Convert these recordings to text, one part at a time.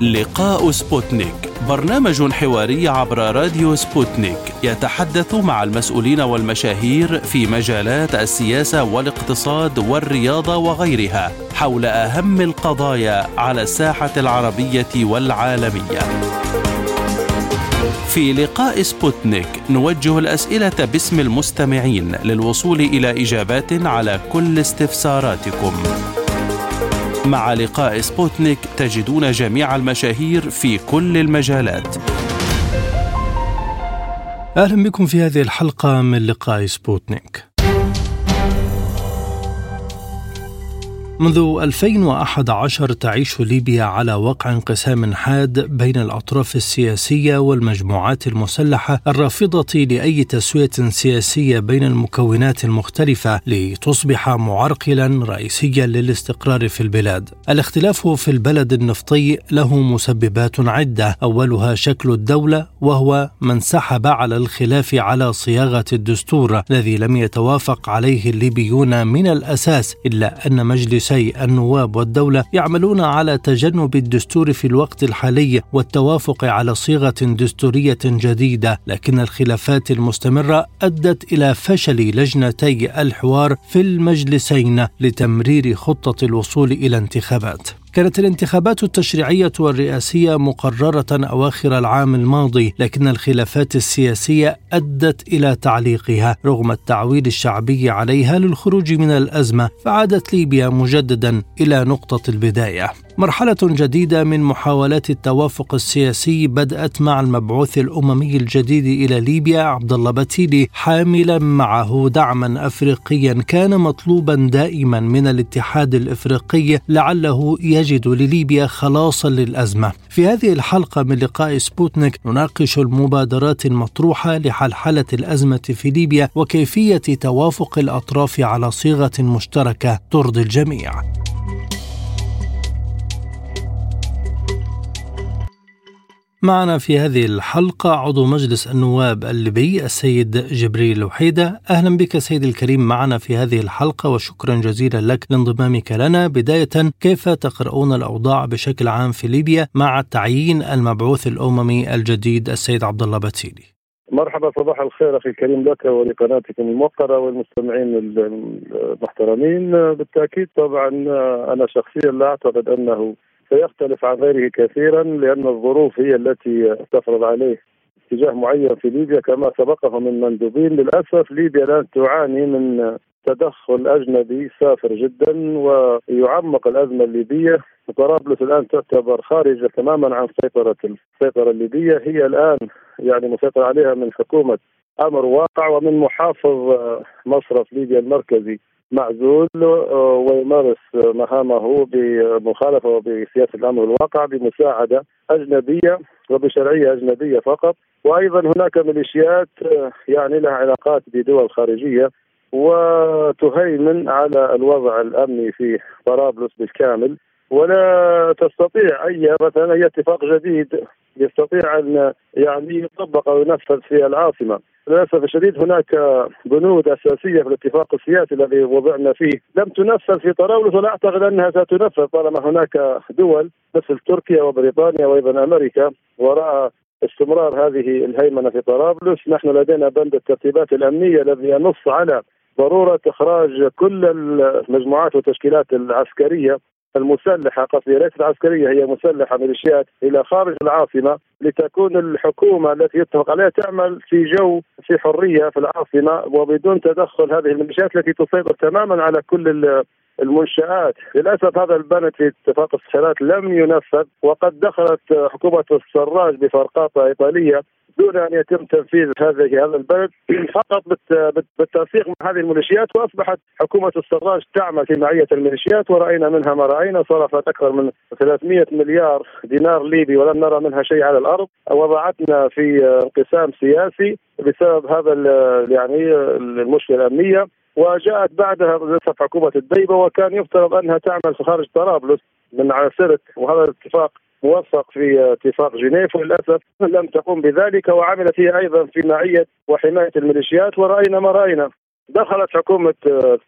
لقاء سبوتنيك برنامج حواري عبر راديو سبوتنيك يتحدث مع المسؤولين والمشاهير في مجالات السياسة والاقتصاد والرياضة وغيرها حول أهم القضايا على الساحة العربية والعالمية. في لقاء سبوتنيك نوجه الأسئلة باسم المستمعين للوصول إلى إجابات على كل استفساراتكم. مع لقاء سبوتنيك تجدون جميع المشاهير في كل المجالات. أهلا بكم في هذه الحلقة من لقاء سبوتنيك. منذ 2011 تعيش ليبيا على وقع انقسام حاد بين الأطراف السياسية والمجموعات المسلحة الرافضة لأي تسوية سياسية بين المكونات المختلفة لتصبح معرقلا رئيسيا للاستقرار في البلاد. الاختلاف في البلد النفطي له مسببات عدة، أولها شكل الدولة وهو من انسحب على الخلاف على صياغة الدستور الذي لم يتوافق عليه الليبيون من الأساس إلا أن مجلس مجلسي النواب والدولة يعملون على تجنب الدستور في الوقت الحالي والتوافق على صيغة دستورية جديدة. لكن الخلافات المستمرة أدت إلى فشل لجنتي الحوار في المجلسين لتمرير خطة الوصول إلى انتخابات. كانت الانتخابات التشريعية والرئاسية مقررة أواخر العام الماضي لكن الخلافات السياسية أدت إلى تعليقها رغم التعويل الشعبي عليها للخروج من الأزمة فعادت ليبيا مجددا إلى نقطة البداية. مرحلة جديدة من محاولات التوافق السياسي بدأت مع المبعوث الأممي الجديد إلى ليبيا عبد الله بتيلي حاملا معه دعما أفريقيا. كان مطلوبا دائما من الاتحاد الإفريقي لعله يجد لليبيا خلاصا للأزمة. في هذه الحلقة من لقاء سبوتنيك نناقش المبادرات المطروحة لحلحلة الأزمة في ليبيا وكيفية توافق الأطراف على صيغة مشتركة ترضي الجميع. معنا في هذه الحلقة عضو مجلس النواب الليبي السيد جبريل وحيدة. أهلا بك سيد الكريم معنا في هذه الحلقة وشكرا جزيلا لك لانضمامك لنا. بداية كيف تقرؤون الأوضاع بشكل عام في ليبيا مع تعيين المبعوث الأممي الجديد السيد عبد الله بتيلي مرحبا صباح الخير أخي الكريم لك ولقناتكم الموقرة والمستمعين المحترمين. بالتأكيد طبعا أنا شخصيا لا أعتقد أنه سيختلف عن غيره كثيرا لأن الظروف هي التي تفرض عليه اتجاه معين في ليبيا كما سبقه من مندوبين. للأسف ليبيا الآن تعاني من تدخل أجنبي سافر جدا ويعمق الأزمة الليبية. طرابلس الآن تعتبر خارجة تماما عن سيطرة السيطره الليبية. هي الآن يعني مسيطر عليها من حكومة أمر واقع ومن محافظ مصرف ليبيا المركزي. معزول آه، ويمارس مهامه بمخالفة وبسياسة الأمر الواقع بمساعدة أجنبية وبشرعية أجنبية فقط. وأيضا هناك ميليشيات آه، يعني لها علاقات بدول خارجية وتهيمن على الوضع الأمني في طرابلس بالكامل. ولا تستطيع أي مثلا أي اتفاق جديد يستطيع أن يعني يطبق أو ينفذ في العاصمة. للأسف الشديد هناك بنود أساسية في الاتفاق السياسي الذي وضعنا فيه. لم تنفذ في طرابلس ولا أعتقد أنها ستنفذ طالما هناك دول مثل تركيا وبريطانيا وأيضا أمريكا وراء استمرار هذه الهيمنة في طرابلس، نحن لدينا بند الترتيبات الأمنية الذي ينص على ضرورة إخراج كل المجموعات والتشكيلات العسكرية المسلحة قصدي ليست عسكرية هي مسلحة ميليشيات إلى خارج العاصمة لتكون الحكومة التي يتفق عليها تعمل في جو في حرية في العاصمة وبدون تدخل هذه الميليشيات التي تسيطر تماما على كل المنشآت. للأسف هذا البند في اتفاق الصحيرات لم ينفذ وقد دخلت حكومة السراج بفرقاطة إيطالية دون أن يتم تنفيذ هذه هذا البلد. فقط بالتنسيق مع هذه الميليشيات وأصبحت حكومة السراج تعمل في معية الميليشيات ورأينا منها ما رأينا صرفت أكثر من 300 مليار دينار ليبي ولم نرى منها شيء على الأرض. وضعتنا في انقسام سياسي بسبب هذا يعني المشكلة الأمنية. وجاءت بعدها حكومة الديبة وكان يفترض أنها تعمل في خارج طرابلس من سرت وهذا الاتفاق موفق في اتفاق جنيف وللأسف لم تقوم بذلك وعملت هي أيضا في معيه وحماية الميليشيات ورأينا ما رأينا. دخلت حكومة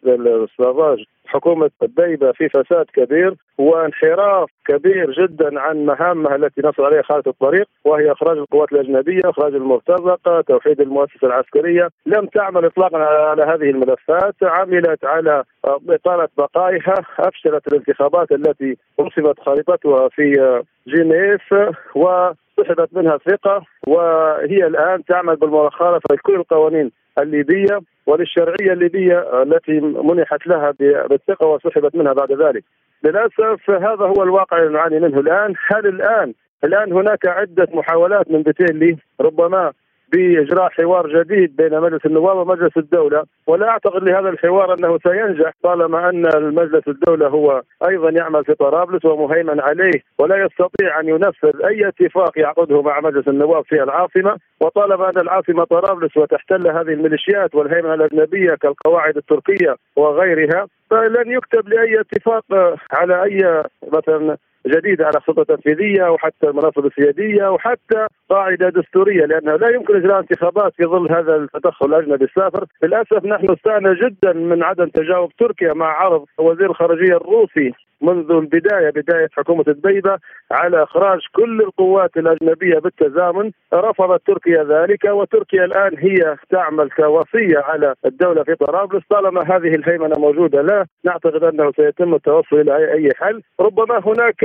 السراج حكومة الديبة في فساد كبير وانحراف كبير جدا عن مهامها التي نصر عليها خارطه الطريق وهي إخراج القوات الأجنبية، إخراج المرتزقة، توحيد المؤسسة العسكرية، لم تعمل اطلاقا على هذه الملفات، عملت على إطالة بقائها، أفشلت الانتخابات التي رسمت خارطتها في جنيف وسحبت منها ثقه وهي الآن تعمل بالمخالفه لكل القوانين الليبية. وللشرعية الليبية التي منحت لها بالثقة وسحبت منها بعد ذلك. للأسف هذا هو الواقع اللي نعاني منه الآن، هل الان الآن هناك عدة محاولات من بتيلي ربما بإجراء حوار جديد بين مجلس النواب ومجلس الدولة ولا أعتقد لهذا الحوار أنه سينجح طالما أن المجلس الدولة هو أيضا يعمل في طرابلس ومهيمن عليه ولا يستطيع أن ينفذ أي اتفاق يعقده مع مجلس النواب في العاصمة. وطالما أن العاصمة طرابلس وتحتل هذه الميليشيات والهيمنة الأجنبية كالقواعد التركية وغيرها فلن يكتب لأي اتفاق على أي مثلا جديدة على السلطه التنفيذيه وحتى المناصب السيادية وحتى قاعدة دستورية لأنه لا يمكن إجراء انتخابات في ظل هذا التدخل الأجنبي. السافر، للأسف نحن استانا جدا من عدم تجاوب تركيا مع عرض وزير الخارجية الروسي منذ البداية بداية حكومة الدبيبه على إخراج كل القوات الأجنبية بالتزامن. رفضت تركيا ذلك وتركيا الآن هي تعمل كوصية على الدولة في طرابلس. طالما هذه الهيمنة موجودة لا نعتقد أنه سيتم التوصل إلى اي حل. ربما هناك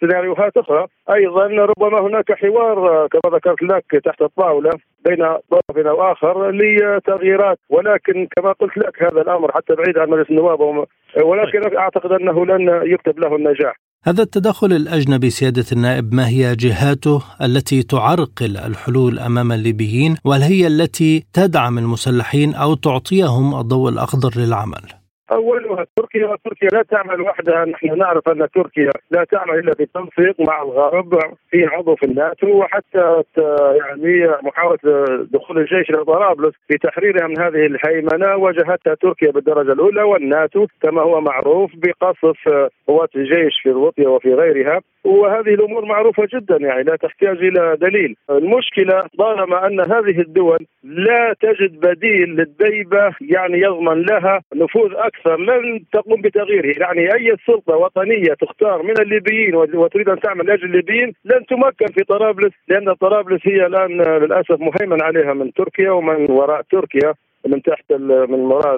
سيناريوهات أخرى. أيضا ربما هناك حوار كما ذكرت لك تحت الطاولة بين طرف أو آخر لتغييرات. ولكن كما قلت لك هذا الأمر حتى بعيد عن مجلس النواب ولكن أعتقد أنه لن يكتب له النجاح. هذا التدخل الأجنبي سيادة النائب ما هي جهاته التي تعرقل الحلول أمام الليبيين؟ وهل هي التي تدعم المسلحين أو تعطيهم الضوء الأخضر للعمل؟ أولها تركيا وتركيا لا تعمل وحدها. نحن نعرف أن تركيا لا تعمل إلا بالتنسيق مع الغرب في عضو في الناتو وحتى يعني محاولة دخول الجيش إلى طرابلس في تحريرها من هذه الهيمنة واجهتها تركيا بالدرجة الأولى والناتو كما هو معروف بقصف قوات الجيش في الوطيه وفي غيرها. وهذه الأمور معروفة جدا يعني لا تحتاج إلى دليل. المشكلة طالما أن هذه الدول لا تجد بديل للديبة يعني يضمن لها نفوذ أكثر لن تقوم بتغييره. يعني أي سلطة وطنية تختار من الليبيين وتريد أن تعمل لأجل الليبيين لن تمكن في طرابلس لأن طرابلس هي الآن للأسف مهيمن عليها من تركيا ومن وراء تركيا من تحت من وراء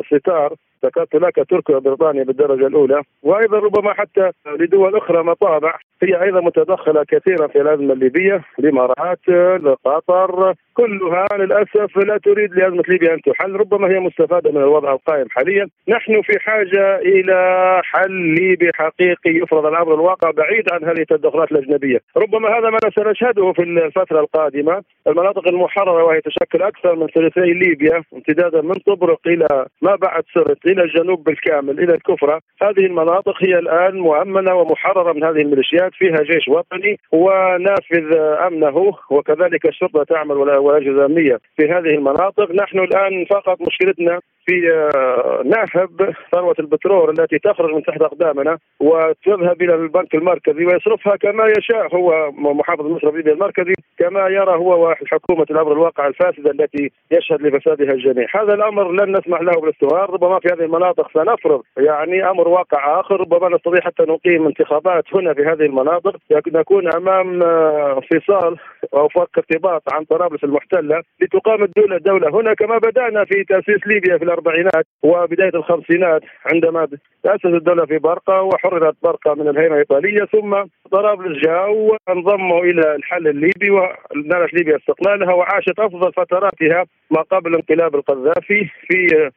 الستار ذكرت لك تركيا وبريطانيا بالدرجة الأولى. وأيضا ربما حتى لدول أخرى مطابع. هي أيضا متدخلة كثيرا في الأزمة الليبية الإمارات قطر كلها للأسف لا تريد لأزمة ليبيا أن تحل. ربما هي مستفادة من الوضع القائم حاليا. نحن في حاجة إلى حل ليبي حقيقي يفرض على أمر الواقع بعيد عن هذه التدخلات الأجنبية. ربما هذا ما سنشهده في الفترة القادمة. المناطق المحررة وهي تشكل أكثر من ثلثي ليبيا. امتدادا من طبرق إلى ما بعد سرت إلى الجنوب بالكامل إلى الكفرة. هذه المناطق هي الآن مؤمنة ومحررة من هذه الميليشيات فيها جيش وطني ونافذ أمنه وكذلك الشرطة تعمل والاجهزه الامنيه في هذه المناطق. نحن الآن فقط مشكلتنا في آه، نهب ثروة البترول التي تخرج من تحت أقدامنا وتذهب إلى البنك المركزي ويصرفها كما يشاء. هو محافظ الليبي المركزي كما يرى هو وحكومة الأمر الواقع الفاسدة التي يشهد لفسادها الجميع، هذا الأمر لن نسمح له بالاستمرار، ربما في هذه المناطق سنفرض يعني أمر واقع آخر، ربما نستطيع حتى نقيم انتخابات هنا في هذه المناطق، نكون أمام آه، انفصال أو فك ارتباط عن طرابلس المحتلة لتقام الدولة الدولة هنا كما بدأنا في تأسيس ليبيا في الأربعينات وبداية الخمسينات عندما تأسست الدولة في برقة وحررت برقة من الهيمنه الإيطالية. ثم طرابلس جاء وانضموا إلى الحل الليبي ونالت ليبيا استقلالها وعاشت أفضل فتراتها ما قبل انقلاب القذافي في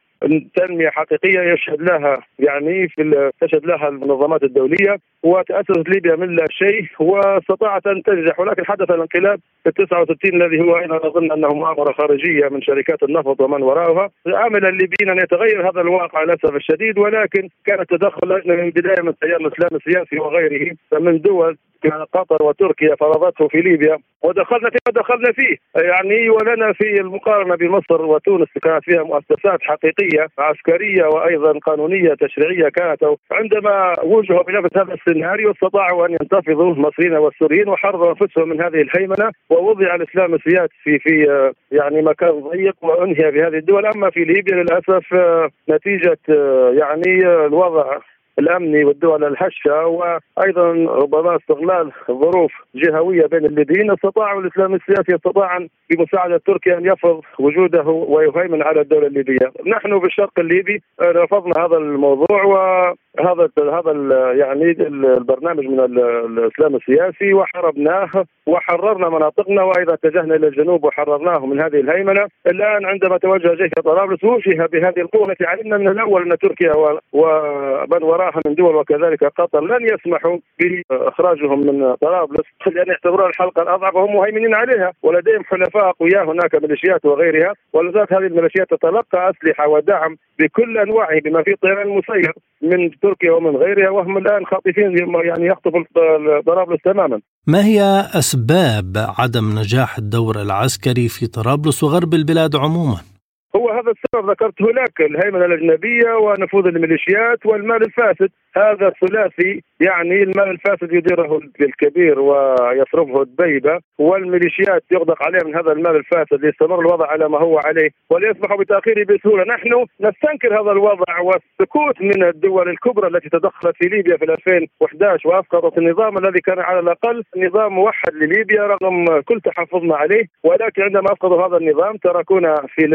تنمية حقيقية يشهد لها يعني في تشهد لها المنظمات الدولية وتأسست ليبيا من لا شيء واستطاعت أن تنجح ولكن حدث الانقلاب في 69 الذي هو أيضا أظن أنه مؤامرة خارجية من شركات النفط ومن وراءها. عمل الليبيين أن يتغير هذا الواقع للأسف الشديد ولكن كان التدخل من البدايه من تيار الاسلام السياسي وغيره فمن دول قطر وتركيا فرضته في ليبيا. ودخلنا فيما دخلنا فيه. يعني ولنا في المقارنة بمصر وتونس كانت فيها مؤسسات حقيقية عسكرية وأيضا قانونية تشريعية كانت. عندما وجهوا بنفس هذا السيناريو استطاعوا أن ينتفضوا المصريين والسوريين وحرروا أنفسهم من هذه الهيمنة. ووضع الإسلام السياسي في يعني مكان ضيق وأنهي بهذه الدول. أما في ليبيا للأسف نتيجة يعني الوضع الامني والدول الهشه وأيضا ربما استغلال ظروف جهوية بين الليبيين. استطاعوا الإسلام السياسي استطاع بمساعدة تركيا أن يفرض وجوده ويهيمن على الدولة الليبية، نحن بالشرق الليبي رفضنا هذا الموضوع وهذا هذا يعني البرنامج من الإسلام السياسي وحاربناه وحررنا مناطقنا وأيضا اتجهنا إلى الجنوب وحررناه من هذه الهيمنة، الآن عندما توجه جيش طرابلس وجه بهذه القوة التي علمنا من الأول أن تركيا ومن وراءها من دول وكذلك قطر لن يسمحوا بإخراجهم من طرابلس لأن يعتبرون الحلقة الأضعف وهم مهيمنين عليها ولديهم حلفاء أقوياء هناك ميليشيات وغيرها ولذلك هذه الميليشيات تتلقى أسلحة ودعم بكل أنواعه بما فيه الطيران المسير من تركيا ومن غيرها وهم الآن خاطفين يعني يخطفوا طرابلس تماما. ما هي أسباب عدم نجاح الدور العسكري في طرابلس وغرب البلاد عموما؟ هو هذا السبب ذكرته لك الهيمنة الأجنبية ونفوذ الميليشيات والمال الفاسد. هذا ثلاثي يعني المال الفاسد يديره الكبير ويصرفه الدبيبة والميليشيات يغدق عليه من هذا المال الفاسد ليستمر الوضع على ما هو عليه وليسمح بتأخيره بسهولة، نحن نستنكر هذا الوضع والسكوت من الدول الكبرى التي تدخلت في ليبيا في 2011 واسقطت النظام الذي كان على الأقل نظام موحد لليبيا رغم كل تحفظنا عليه. ولكن عندما اسقطوا هذا النظام تركونا في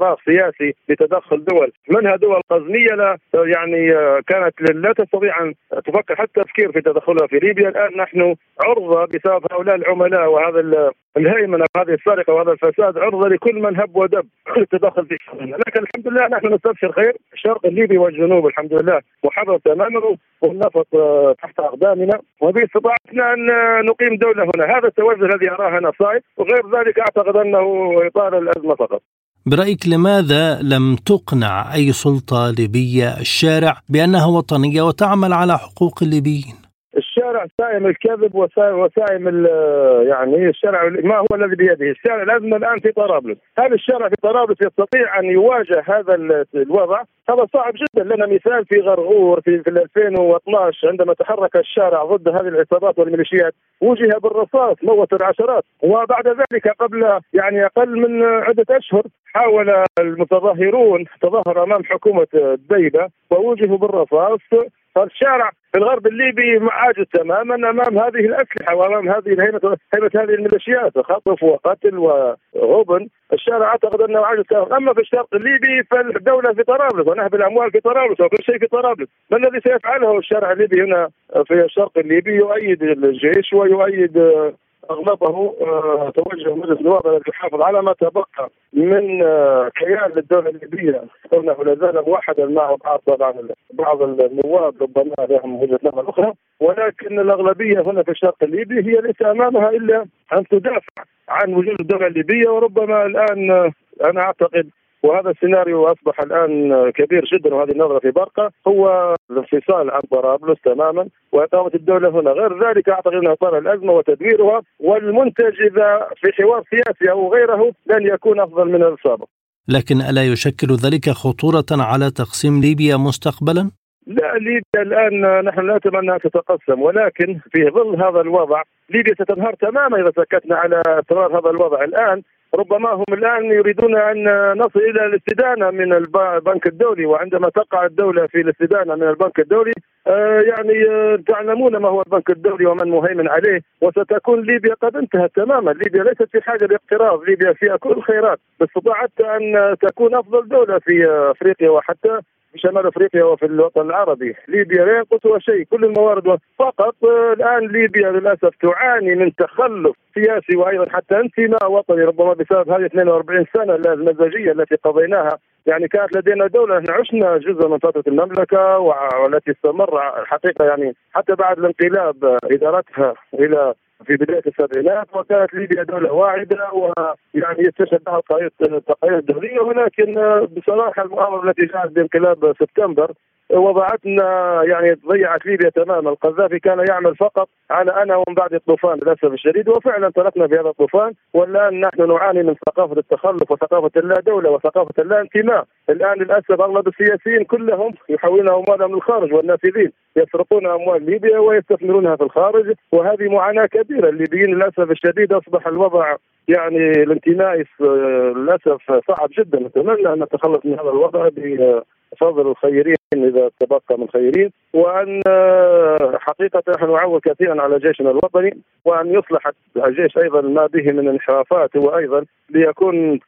فراغ سياسي لتدخل دول. منها دول قزميه لا يعني كانت لا تستطيع أن تفكر حتى تفكير في تدخلها في ليبيا. الآن نحن عرضة بسبب هؤلاء العملاء وهذا الهيمنة وهذه السرقة وهذا الفساد عرضة لكل من هب ودب التدخل في شؤوننا، لكن الحمد لله نحن نستبشر خير، الشرق الليبي والجنوب الحمد لله محرر تماما والنفط تحت أقدامنا. وباستطاعتنا أن نقيم دولة هنا، هذا التوجه الذي أراه أنا صائب. وغير ذلك أعتقد أنه إطار الأزمة فقط. برأيك لماذا لم تقنع أي سلطة ليبية الشارع بأنها وطنية وتعمل على حقوق الليبيين؟ الشارع سائم الكذب وسائم يعني الشارع ما هو الذي بيده، الشارع الازمه الآن في طرابلس، هذا الشارع في طرابلس يستطيع أن يواجه هذا الوضع، هذا صعب جدا. لنا مثال في غرغور في, في 2012 عندما تحرك الشارع ضد هذه العصابات والميليشيات وجه بالرصاص موت العشرات. وبعد ذلك قبل يعني أقل من عدة أشهر حاول المتظاهرون تظاهر أمام حكومة الديبه ووجهوا بالرصاص. فالشارع في الغرب الليبي عاجز تماما أمام هذه الأسلحة وأمام هذه هيبة هذه الميليشيات خطف وقتل وغبن الشارع أعتقد أنه عاجز تماما أما في الشرق الليبي فالدولة في طرابلس ونهب الأموال في طرابلس وكل شيء في طرابلس. ما الذي سيفعله الشارع الليبي هنا في الشرق الليبي؟ يؤيد الجيش ويؤيد أغلبه آه، توجه مجلس النواب الذي يحافظ على ما تبقى من آه، كيان للدولة الليبية. كونه لا زال موحدا مع بعض طبعا بعض النواب ربما لهم وجهة نظر أخرى. ولكن الأغلبية هنا في الشرق الليبي هي ليس أمامها إلا أن تدافع عن وجود الدولة الليبية. وربما الآن آه، أنا أعتقد وهذا السيناريو أصبح الآن كبير جدا وهذه النظرة في برقة هو الانفصال عن طرابلس تماما وإقامة الدولة هنا، غير ذلك أعتقد انها اطار الأزمة وتدبيرها والمنتج إذا في حوار سياسي أو غيره لن يكون أفضل من السابق. لكن ألا يشكل ذلك خطورة على تقسيم ليبيا مستقبلا؟ لا ليبيا الآن نحن لا نتمنى أن تتقسم ولكن في ظل هذا الوضع ليبيا ستنهار تماما إذا سكتنا على اسرار هذا الوضع الآن ربما هم الآن يريدون أن نصل إلى الاستدانة من البنك الدولي وعندما تقع الدولة في الاستدانة من البنك الدولي آه، يعني آه، تعلمون ما هو البنك الدولي ومن مهيمن عليه وستكون ليبيا قد انتهت تماما. ليبيا ليست في حاجة لاقتراض ليبيا فيها كل الخيرات استطاعت أن تكون أفضل دولة في أفريقيا وحتى في شمال أفريقيا وفي الوطن العربي، ليبيا لا ينقصها شيء، كل الموارد فقط. الآن ليبيا للأسف تعاني من تخلف سياسي وأيضا حتى انتماء وطني ربما بسبب هذه 42 سنة المزاجية التي قضيناها، يعني كانت لدينا دولة نحن عشنا جزء من فترة المملكة والتي استمر الحقيقة يعني حتى بعد الانقلاب إدارتها إلى في بداية السبعينات وكانت ليبيا دولة واعدة ويعني يستشهد بها التقارير الدوليه ولكن بصراحة المؤامرة التي جاءت بانقلاب سبتمبر وضعتنا يعني ضيعت ليبيا تماما. القذافي كان يعمل فقط على أنا ومن بعد الطوفان للأسف الشديد وفعلا تركنا في هذا الطوفان. والآن نحن نعاني من ثقافة التخلف وثقافة اللا دولة وثقافة اللا انتماء. الآن للأسف أغلب السياسيين كلهم يحولون اموالهم للخارج والنافذين يسرقون أموال ليبيا ويستثمرونها في الخارج. وهذه معاناة كبيرة. الليبيين للأسف الشديد أصبح الوضع يعني الانتماء للأسف صعب جدا. نتمنى أن نتخلص من هذا الوضع بفضل الخيرين إذا تبقى من خيرين وأن حقيقة نحن نعول كثيرا على جيشنا الوطني وأن يصلح الجيش أيضا ما به من انحرافات هو أيضا ليكون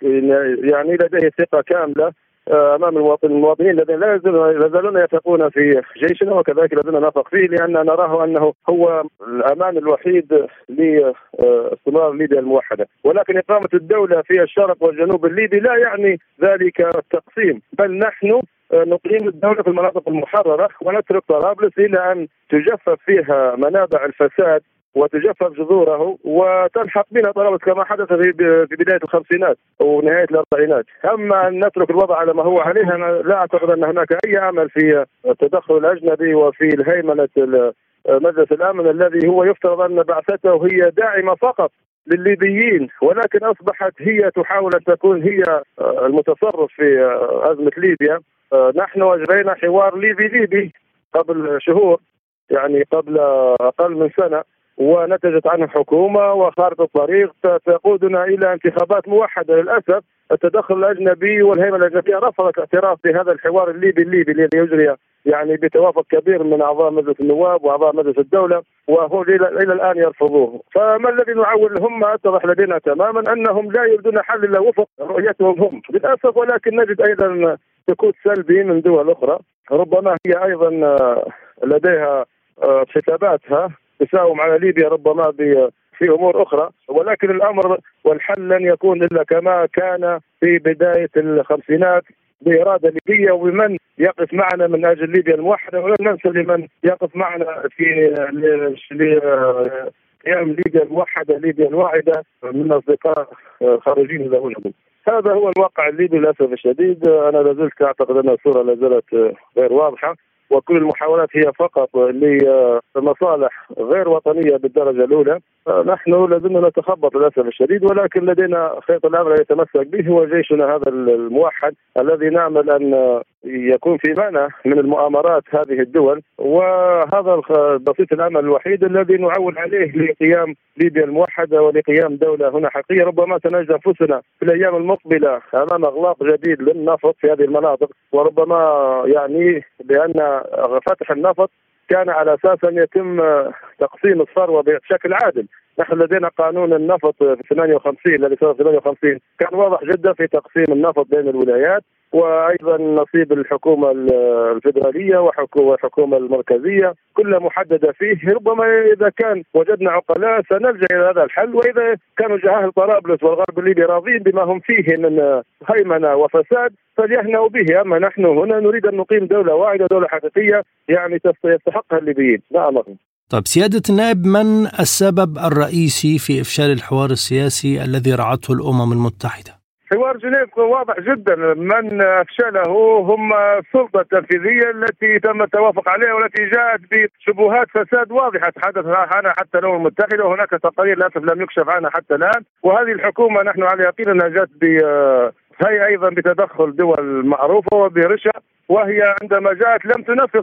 يعني لديه ثقة كاملة آه، أمام المواطنين الذين لا يزالون يثقون في جيشنا وكذلك الذين نثق فيه لأن نراه أنه هو الأمان الوحيد لاستمرار ليبيا الموحدة، ولكن إقامة الدولة في الشرق والجنوب الليبي لا يعني ذلك التقسيم، بل نحن آه، نقيم الدولة في المناطق المحررة ونترك طرابلس إلى أن تجفف فيها منابع الفساد وتجفف جذوره وتلحق بنا طلبة كما حدث في في بداية الخمسينات ونهاية الأربعينات، أما أن نترك الوضع على ما هو عليه أنا لا أعتقد أن هناك أي امل في التدخل الأجنبي وفي الهيمنة مجلس الأمن الذي هو يفترض أن بعثته هي داعمة فقط للليبيين ولكن أصبحت هي تحاول أن تكون هي المتصرف في ازمه ليبيا. نحن اجرينا حوار ليبي ليبي قبل شهور يعني قبل أقل من سنة ونتجت عنه حكومة وخارطه طريق تقودنا إلى انتخابات موحدة للأسف. التدخل الأجنبي والهيمنه الأجنبية رفضت الاعتراف بهذا الحوار الليبي الليبي الذي يجري يعني بتوافق كبير من أعضاء مجلس النواب وأعضاء مجلس الدولة وهو إلى الآن يرفضوه، فما الذي نعول هم اتضح لدينا تماما أنهم لا يريدون حل إلا وفق رؤيتهم هم، للأسف ولكن نجد أيضا سكوت سلبي من دول أخرى. ربما هي أيضا لديها آه، حساباتها تساوم على ليبيا ربما في أمور أخرى. ولكن الأمر والحل لن يكون إلا كما كان في بداية الخمسينات بإرادة ليبية. وبمن يقف معنا من أجل ليبيا الموحدة ولن ننسى لمن يقف معنا في قيام ليبيا الموحدة ليبيا الواحده من أصدقاء خارجين اذا هذا هو الواقع الليبي للأسف الشديد. أنا لازلت أعتقد أن الصورة لا زالت غير واضحة وكل المحاولات هي فقط لمصالح غير وطنية بالدرجة الأولى. نحن لازلنا نتخبط للأسف الشديد ولكن لدينا خيط الامر يتمسك به هو جيشنا هذا الموحد الذي نامل أن يكون في معنى من المؤامرات هذه الدول وهذا بسيط الأمل الوحيد الذي نعول عليه لقيام ليبيا الموحدة ولقيام دولة هنا حقيقية. ربما سنجد أنفسنا في الأيام المقبلة أمام أغلاق جديد للنفط في هذه المناطق. وربما يعني بأن فتح النفط كان على أساس أن يتم تقسيم الثروه بشكل عادل. نحن لدينا قانون النفط في 58 الذي في 58 كان واضح جدا في تقسيم النفط بين الولايات وأيضا نصيب الحكومة الفدراليه والحكومة المركزية كلها محددة فيه ربما إذا كان وجدنا عقلاء سنلجأ إلى هذا الحل وإذا كانوا جهال طرابلس والغرب الليبي راضين بما هم فيه من هيمنة وفساد فليهنأوا به. أما نحن هنا نريد أن نقيم دولة واحدة دولة حقيقية يعني يستحقها الليبيين. نعم طيب سيادة النائب من السبب الرئيسي في إفشال الحوار السياسي الذي رعته الأمم المتحدة؟ حوار جنيف واضح جدا. من أفشله هم السلطة التنفيذية التي تم التوافق عليها والتي جاءت بشبهات فساد واضحة تحدث عنها حتى الأمم المتحدة. وهناك تقارير للأسف لم يكشف عنها حتى الآن. وهذه الحكومة نحن على يقين أنها جاءت ب هي أيضا بتدخل دول معروفة وبرشا وهي عندما جاءت لم تنفذ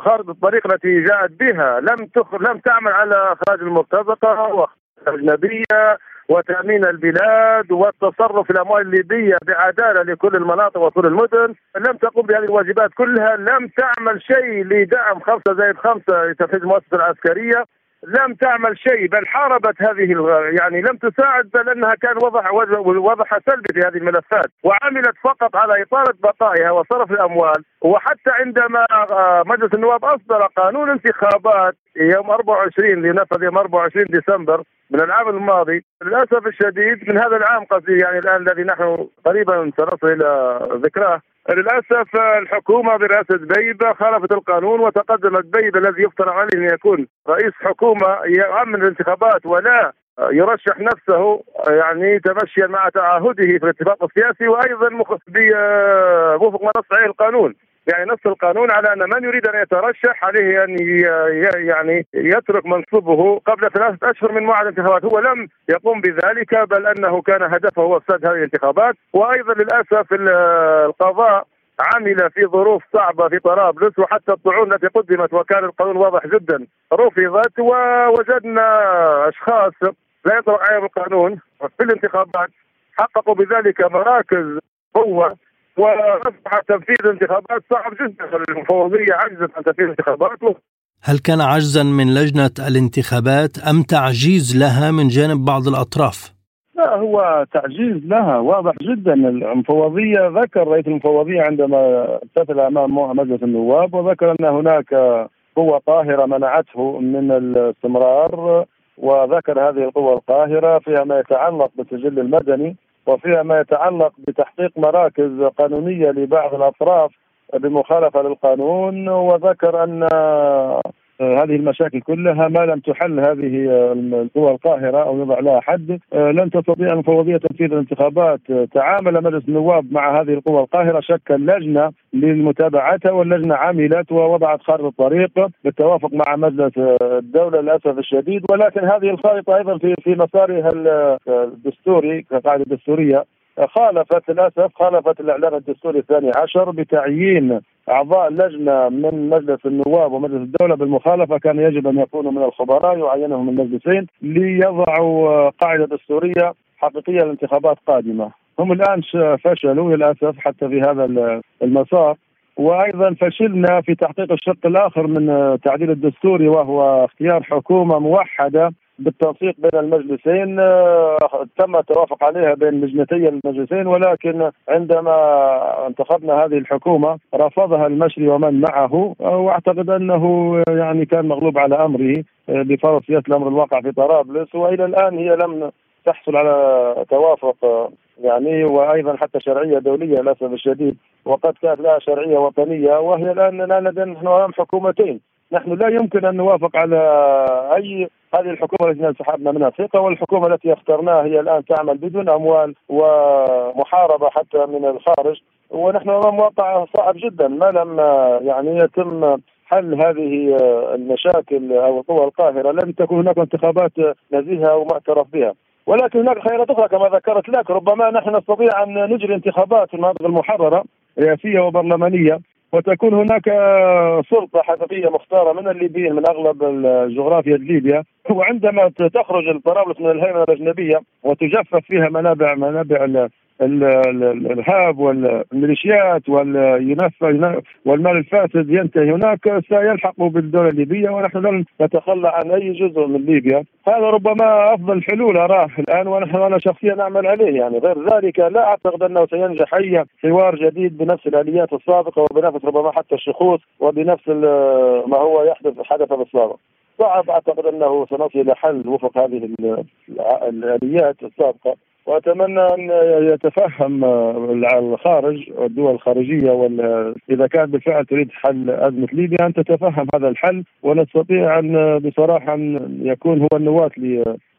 خارطه الطريق التي جاءت بها. لم تخ... لم تعمل على اخراج المرتزقة واجنبيه وتأمين البلاد والتصرف في الأموال الليبية بعدالة لكل المناطق وكل المدن، لم تقوم بهذه الواجبات كلها، لم تعمل شيء لدعم خمسة زائد خمسة لتنفيذ المؤسسة العسكرية، لم تعمل شيء بل حاربت هذه يعني لم تساعد بل أنها كان وضع وضعها سلبي في هذه الملفات. وعملت فقط على إطالة بقائها وصرف الأموال. وحتى عندما آه، مجلس النواب أصدر قانون انتخابات يوم 24 لنفذ يوم 24 ديسمبر من العام الماضي للأسف الشديد من هذا العام قصدي يعني الآن الذي نحن قريبا سنصل إلى ذكراه للأسف الحكومة برئاسة بيبه خالفت القانون وتقدمت بيبه الذي يفترض عليه أن يكون رئيس حكومة يامن الانتخابات ولا يرشح نفسه يعني تمشيا مع تعهده في الاتفاق السياسي وأيضا وفق ما نص عليه القانون. يعني نص القانون على أن من يريد أن يترشح عليه أن يعني يترك منصبه قبل ثلاثة أشهر من موعد الانتخابات، هو لم يقوم بذلك بل أنه كان هدفه هو افساد هذه الانتخابات، وأيضا للأسف القضاء عمل في ظروف صعبة في طرابلس وحتى الطعون التي قدمت وكان القانون واضح جدا رفضت ووجدنا أشخاص لا يطلق عليهم القانون في الانتخابات حققوا بذلك مراكز قوة. وأصبح تنفيذ الانتخابات صعب جدا المفوضيه عجزت عن تنفيذ الانتخابات هل كان عجزا من لجنة الانتخابات أم تعجيز لها من جانب بعض الأطراف؟ لا هو تعجيز لها واضح جدا. المفوضيه ذكر رئيس المفوضيه عندما امتثل أمام مجلس النواب وذكر أن هناك قوة قاهرة منعته من الاستمرار وذكر هذه القوى القاهرة فيها ما يتعلق بالسجل المدني. وفيها ما يتعلق بتحقيق مراكز قانونية لبعض الأطراف بمخالفة للقانون وذكر أن هذه المشاكل كلها ما لم تحل هذه القوى القاهرة أو يضع لها حد لن تستطيع المفوضيه تنفيذ الانتخابات. تعامل مجلس النواب مع هذه القوى القاهرة شكل لجنة لمتابعتها واللجنة عملت ووضعت خارطه الطريق بالتوافق مع مجلس الدولة للأسف الشديد. ولكن هذه الخارطة أيضا في في مسارها الدستوري كقاعدة دستوريه خالفت للأسف خالفت الإعلان الدستوري الثاني عشر بتعيين أعضاء لجنه من مجلس النواب ومجلس الدولة بالمخالفة كان يجب أن يكونوا من الخبراء يعينهم المجلسين ليضعوا قاعدة دستورية حقيقية لانتخابات قادمة. هم الآن فشلوا للأسف حتى في هذا المسار وأيضا فشلنا في تحقيق الشق الآخر من التعديل الدستوري وهو اختيار حكومة موحدة بالتنسيق بين المجلسين آه، تم التوافق عليها بين لجنتي المجلسين ولكن عندما انتخبنا هذه الحكومة رفضها المشري ومن معه واعتقد أنه يعني كان مغلوب على أمره آه، بفرض سياسة الأمر الواقع في طرابلس وإلى الآن هي لم تحصل على توافق آه، يعني وأيضا حتى شرعية دولية للأسف الشديد وقد كانت لها شرعية وطنية وهي الآن الان نحن امام حكومتين. نحن لا يمكن أن نوافق على أي هذه الحكومة التي انسحبنا منها ثقه والحكومة التي اخترناها هي الآن تعمل بدون أموال ومحاربة حتى من الخارج. ونحن أمام واقع صعب جدا ما لم يعني يتم حل هذه المشاكل أو القوى القاهرة. لن تكون هناك انتخابات نزيهة ومعترف بها. ولكن هناك خيارات أخرى كما ذكرت لك. ربما نحن نستطيع أن نجري انتخابات في المناطق المحررة رئاسية وبرلمانية. وتكون هناك سلطة حقيقية مختارة من الليبيين من أغلب الجغرافيا ليبيا وعندما تخرج طرابلس من الهيمنة الأجنبية وتجفف فيها منابع منابع الإرهاب والميليشيات والمال الفاسد ينتهي هناك سيلحق بالدولة الليبية ونحن لن نتخلى عن أي جزء من ليبيا. هذا ربما أفضل حلول أراه الآن ونحن أنا شخصيا نعمل عليه يعني. غير ذلك لا أعتقد أنه سينجح أي حوار جديد بنفس الآليات السابقة وبنفس ربما حتى الشخوص وبنفس ما هو يحدث حدث بالسابق. صعب أعتقد أنه سنصل إلى حل وفق هذه الآليات السابقة. وأتمنى أن يتفهم الخارج والدول الخارجية إذا كانت بالفعل تريد حل أزمة ليبيا أن تتفهم هذا الحل ونستطيع أن بصراحة أن يكون هو النواة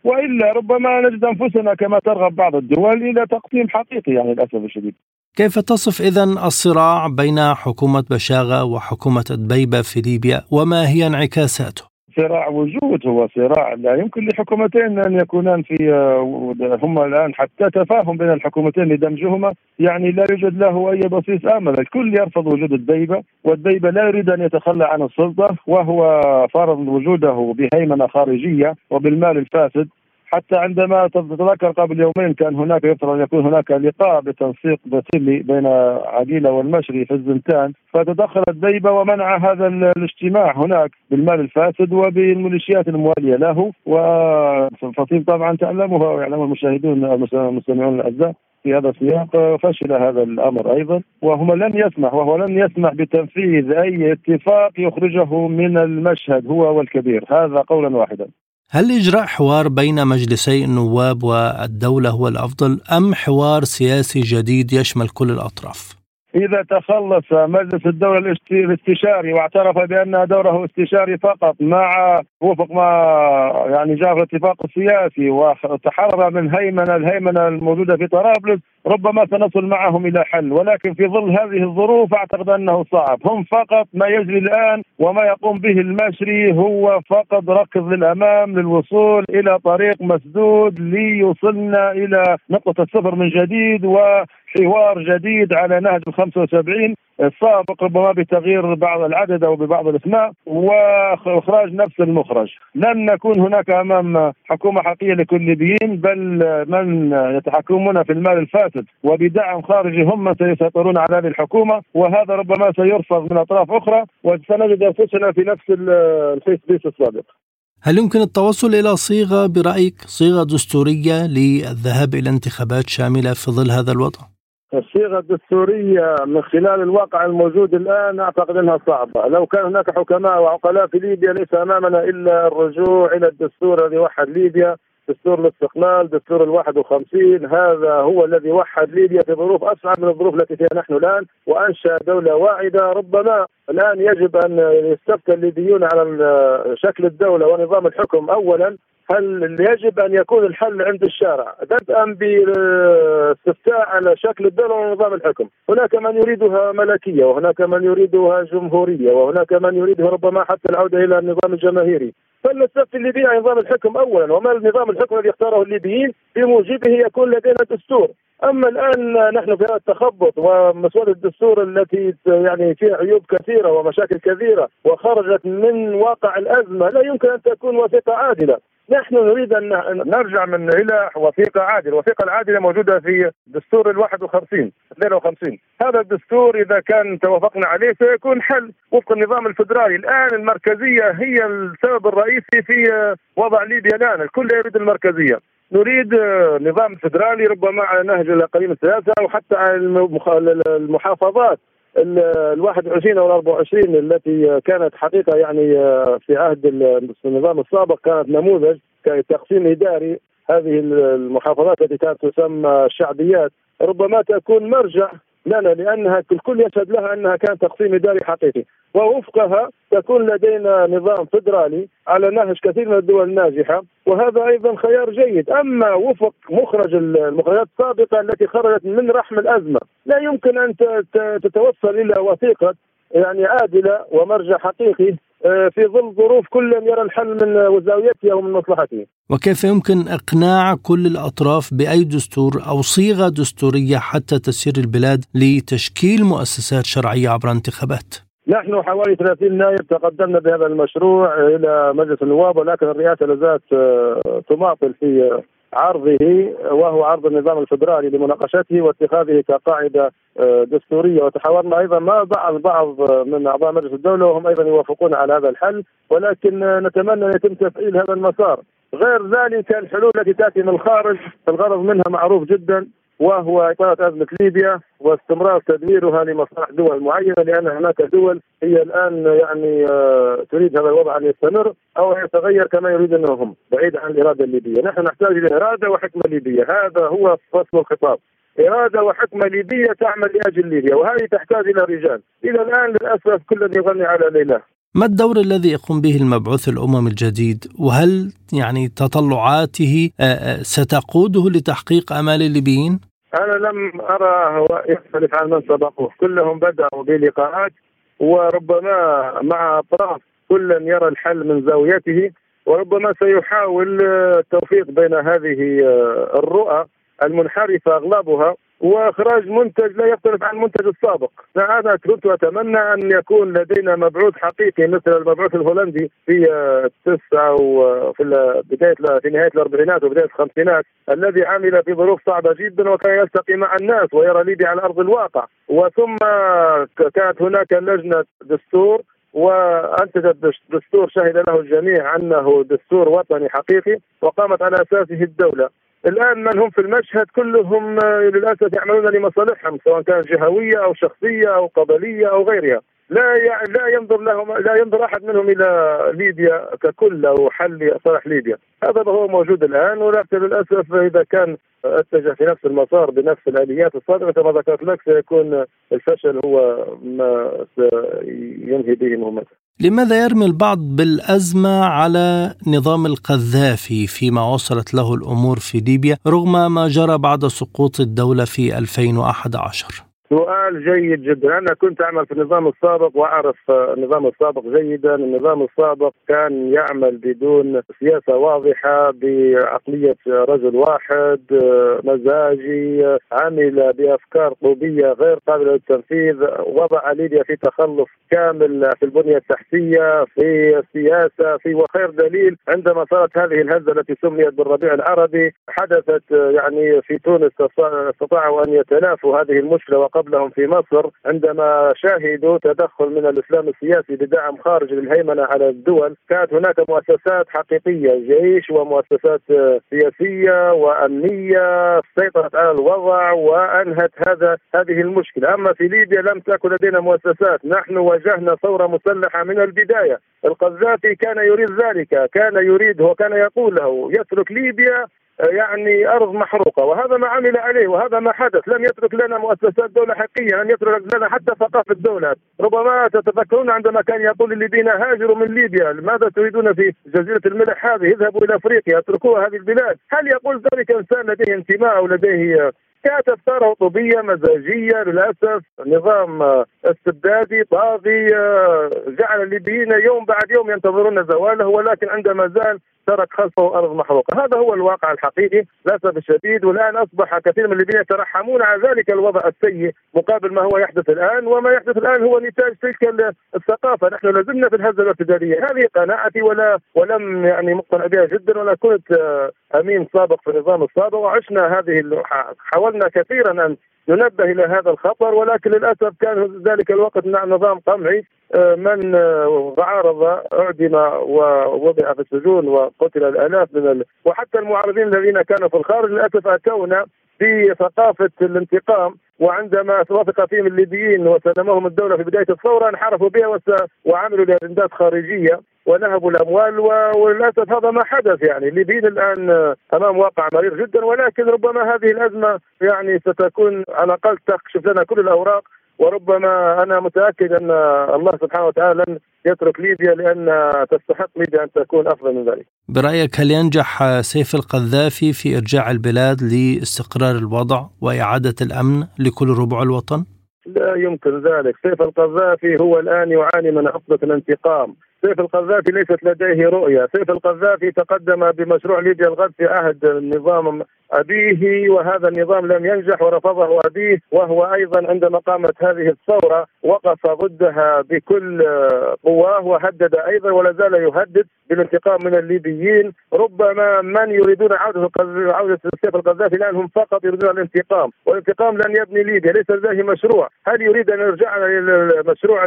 وإلا ربما نجد أنفسنا كما ترغب بعض الدول إلى تقسيم حقيقي يعني للأسف الشديد. كيف تصف إذا الصراع بين حكومة بشاغة وحكومة دبيبة في ليبيا وما هي انعكاساته؟ صراع وجود هو صراع. لا يمكن لحكومتين أن يكونان في آه، هم الآن حتى تفاهم بين الحكومتين لدمجهما. يعني لا يوجد له أي بصيص آمل، الكل يرفض وجود الديبة والديبة لا يريد أن يتخلى عن السلطة وهو فرض وجوده بهيمنة خارجية وبالمال الفاسد. حتى عندما تتذكر قبل يومين كان هناك يفترض ان يكون هناك لقاء بتنسيق باسيلي بين عقيله والمشري في الزنتان فتدخلت ديبه ومنع هذا الاجتماع هناك بالمال الفاسد وبالميليشيات الموالية له. وفصيل طبعا تعلمها ويعلم المشاهدون المستمعون الأعزاء في هذا السياق فشل هذا الأمر أيضا. وهو لن يسمح وهو لن يسمح بتنفيذ أي اتفاق يخرجه من المشهد هو والكبير. هذا قولا واحدا. هل إجراء حوار بين مجلسي النواب والدولة هو الأفضل أم حوار سياسي جديد يشمل كل الأطراف؟ إذا تخلص مجلس الدولة الاستشاري واعترف بأن دوره استشاري فقط مع وفق ما يعني جاء في الاتفاق السياسي وتحرر من هيمنة الهيمنة الموجودة في طرابلس ربما سنصل معهم إلى حل ولكن في ظل هذه الظروف أعتقد أنه صعب. هم فقط ما يجري الآن وما يقوم به المشري هو فقط ركض للأمام للوصول إلى طريق مسدود ليوصلنا إلى نقطة الصفر من جديد و حوار جديد على نهج ال 75 السابق ربما بتغيير بعض العدد أو ببعض الأسماء وإخراج نفس المخرج لن نكون هناك أمام حكومة حقيقية لكل الليبيين بل من يتحكمون في المال الفاسد وبدعم خارجي هم من سيسيطرون على هذه الحكومة وهذا ربما سيرفض من أطراف أخرى وسنجد أنفسنا في نفس الفيسبيس السابق هل يمكن التوصل إلى صيغة برأيك صيغة دستورية للذهاب إلى انتخابات شاملة في ظل هذا الوضع؟ الصيغة الدستورية من خلال الواقع الموجود الآن أعتقد إنها صعبة، لو كان هناك حكماء وعقلاء في ليبيا ليس أمامنا إلا الرجوع إلى الدستور الذي وحد ليبيا، دستور الاستقلال، دستور ال 51 هذا هو الذي وحد ليبيا في ظروف أصعب من الظروف التي فيها نحن الآن وأنشأ دولة واعدة. ربما الآن يجب أن يستفتى الليبيون على شكل الدولة ونظام الحكم اولا هل يجب أن يكون الحل عند الشارع؟ بدءا بالاستفتاء على شكل الدولة ونظام الحكم، هناك من يريدها ملكية وهناك من يريدها جمهورية وهناك من يريدها ربما حتى العودة إلى النظام الجماهيري، فلنستفتي الليبيين عن نظام الحكم اولا وما النظام الحكم الذي اختاره الليبيين؟ بموجبه يكون لدينا دستور، أما الآن نحن في هذا التخبط ومسوده الدستور التي يعني فيها عيوب كثيرة ومشاكل كثيرة وخرجت من واقع الأزمة لا يمكن أن تكون وثيقة عادلة. نحن نريد أن نرجع من إلى وثيقة عادلة، الوثيقه العادلة موجودة في دستور ال 51 52 هذا الدستور إذا كان توافقنا عليه سيكون حل. وفق النظام الفدرالي، الآن المركزية هي السبب الرئيسي في وضع ليبيا الآن، الكل يريد المركزية. نريد نظام فدرالي ربما على نهج الاقاليم الثلاثه أو حتى على المحافظات. ال 21 أو ال 24 التي كانت حقيقة يعني آه، في عهد النظام السابق كانت نموذج كتقسيم إداري. هذه المحافظات التي كانت تسمى الشعبيات ربما تكون مرجع لنا لأنها الكل يشهد لها أنها كانت تقسيم إداري حقيقي. ووفقها تكون لدينا نظام فدرالي على نهج كثير من الدول الناجحة وهذا أيضا خيار جيد. أما وفق مخرج المخرجات السابقة التي خرجت من رحم الأزمة لا يمكن أن تتوصل إلى وثيقة يعني عادلة ومرجع حقيقي في ظل ظروف كل يرى الحل من زاويته أو من مصلحته. وكيف يمكن إقناع كل الأطراف بأي دستور أو صيغة دستورية حتى تسير البلاد لتشكيل مؤسسات شرعية عبر انتخابات؟ نحن حوالي 30 نائب تقدمنا بهذا المشروع إلى مجلس النواب ولكن الرئاسة لازالت آه، تماطل في عرضه وهو عرض النظام الفدرالي لمناقشته واتخاذه كقاعدة آه، دستورية. وتحاورنا أيضا مع بعض بعض من أعضاء مجلس الدولة وهم أيضا يوافقون على هذا الحل. ولكن نتمنى أن يتم تفعيل هذا المسار. غير ذلك الحلول التي تأتي من الخارج الغرض منها معروف جدا. وهو إطالة أزمة ليبيا واستمرار تدميرها لمصالح دول معينة لأن هناك دول هي الآن يعني آه، تريد هذا الوضع أن يستمر أو يتغير كما يريدونه هم بعيد عن الإرادة الليبية. نحن نحتاج إلى إرادة وحكمة ليبية. هذا هو فصل الخطاب. إرادة وحكمة ليبية تعمل لأجل ليبيا وهذه تحتاج إلى رجال. إلى الآن للأسف كل يغني على ليلى. ما الدور الذي يقوم به المبعوث الأمم الجديد؟ وهل يعني تطلعاته آه، آه، ستقوده لتحقيق آمال الليبيين؟ أنا لم أرى يختلف عن من سبقوه كلهم بدأوا بلقاءات وربما مع أطراف كل يرى الحل من زاويته وربما سيحاول التوفيق بين هذه الرؤى المنحرفة أغلبها. وإخراج منتج لا يختلف عن المنتج السابق، أنا كنت أتمنى أن يكون لدينا مبعوث حقيقي مثل المبعوث الهولندي في التسعة وفي بداية في نهاية الأربعينات وبداية الخمسينات. الذي عمل في ظروف صعبة جدا وكان يلتقي مع الناس ويرى ليبيا على أرض الواقع، وثم كانت هناك لجنة دستور وانتجت دستور شهد له الجميع أنه دستور وطني حقيقي وقامت على أساسه الدولة. الآن من هم في المشهد كلهم آه، للأسف يعملون لمصالحهم سواء كانت جهوية أو شخصية أو قبلية أو غيرها. لا لا ينظر لهم لا ينظر أحد منهم إلى ليبيا ككل أو حل صالح ليبيا. هذا هو موجود الآن ولكن للأسف إذا كان اتجه في نفس المسار بنفس الآليات السابقه كما ذكرت لك سيكون الفشل هو ما سينهي به مهمته. لماذا يرمي البعض بالأزمة على نظام القذافي فيما وصلت له الأمور في ليبيا رغم ما جرى بعد سقوط الدولة في 2011 سؤال جيد جدا. أنا كنت أعمل في النظام السابق وأعرف النظام السابق جيدا. النظام السابق كان يعمل بدون سياسة واضحة بعقلية رجل واحد مزاجي عمل بأفكار طوبيه غير قابلة للتنفيذ وضع ليبيا في تخلف كامل في البنية التحتية في السياسة في وخير دليل. عندما صارت هذه الهزة التي سميت بالربيع العربي حدثت يعني في تونس استطاعوا أن يتلافوا هذه المشكلة قبلهم في مصر عندما شاهدوا تدخل من الإسلام السياسي بدعم خارج للهيمنة على الدول كانت هناك مؤسسات حقيقية جيش ومؤسسات سياسية وأمنية سيطرت على الوضع وأنهت هذا هذه المشكلة، أما في ليبيا لم تكن لدينا مؤسسات، نحن واجهنا ثورة مسلحة من البداية، القذافي كان يريد ذلك، كان يريد وكان يقول له يترك ليبيا يعني أرض محروقة وهذا ما عمل عليه وهذا ما حدث. لم يترك لنا مؤسسات دولة حقيقية لم يترك لنا حتى ثقافة دولة. ربما تتذكرون عندما كان يقول الليبيين هاجروا من ليبيا. ماذا تريدون في جزيرة الملح هذه؟ اذهبوا إلى أفريقيا اتركوها هذه البلاد. هل يقول ذلك إنسان لديه انتماء أو لديه كانت أفكاره طبية مزاجية؟ للأسف نظام استبدادي طاغي جعل الليبيين يوم بعد يوم ينتظرون زواله ولكن عندما زال ترك خلفه أرض محروقة، هذا هو الواقع الحقيقي للأسف الشديد والآن أصبح كثير من الليبيين يترحمون على ذلك الوضع السيء مقابل ما هو يحدث الآن وما يحدث الآن هو نتاج تلك الثقافة، نحن لازلنا في الهزة الارتجالية، هذه قناعتي ولا ولم يعني مقتنع بها جدا وأنا كنت أمين سابق في النظام السابق وعشنا هذه حاولنا كثيرا أن ننبه إلى هذا الخطر ولكن للأسف كان ذلك الوقت نظام قمعي. آه، من آه، عارض أعدم ووضع في السجون وقتل الألاف من ال... وحتى المعارضين الذين كانوا في الخارج للأسف أتونا بثقافة الانتقام وعندما وافق فيهم الليبيين وسلمهم الدولة في بداية الثورة انحرفوا بها وس... وعملوا لأجندات خارجية ونهبوا الأموال وللأسف هذا ما حدث يعني. الليبيين الآن امام واقع مرير جدا ولكن ربما هذه الأزمة يعني ستكون على الأقل تكشف لنا كل الأوراق وربما أنا متأكد أن الله سبحانه وتعالى لن يترك ليبيا لأن تستحق ليبيا أن تكون أفضل من ذلك. برأيك هل ينجح سيف القذافي في إرجاع البلاد لاستقرار الوضع وإعادة الأمن لكل ربع الوطن؟ لا يمكن ذلك، سيف القذافي هو الآن يعاني من عقده الانتقام، سيف القذافي ليست لديه رؤية سيف القذافي تقدم بمشروع ليبيا الغد في عهد النظام أبيه وهذا النظام لم ينجح ورفضه أبيه وهو أيضا عندما قامت هذه الثورة وقف ضدها بكل قواه وهدد أيضا ولا زال يهدد بالانتقام من الليبيين. ربما من يريدون عودة عودة سيف القذافي الآن هم فقط يريدون الانتقام والانتقام لن يبني ليبيا ليس لديه مشروع. هل يريد أن يرجع إلى المشروع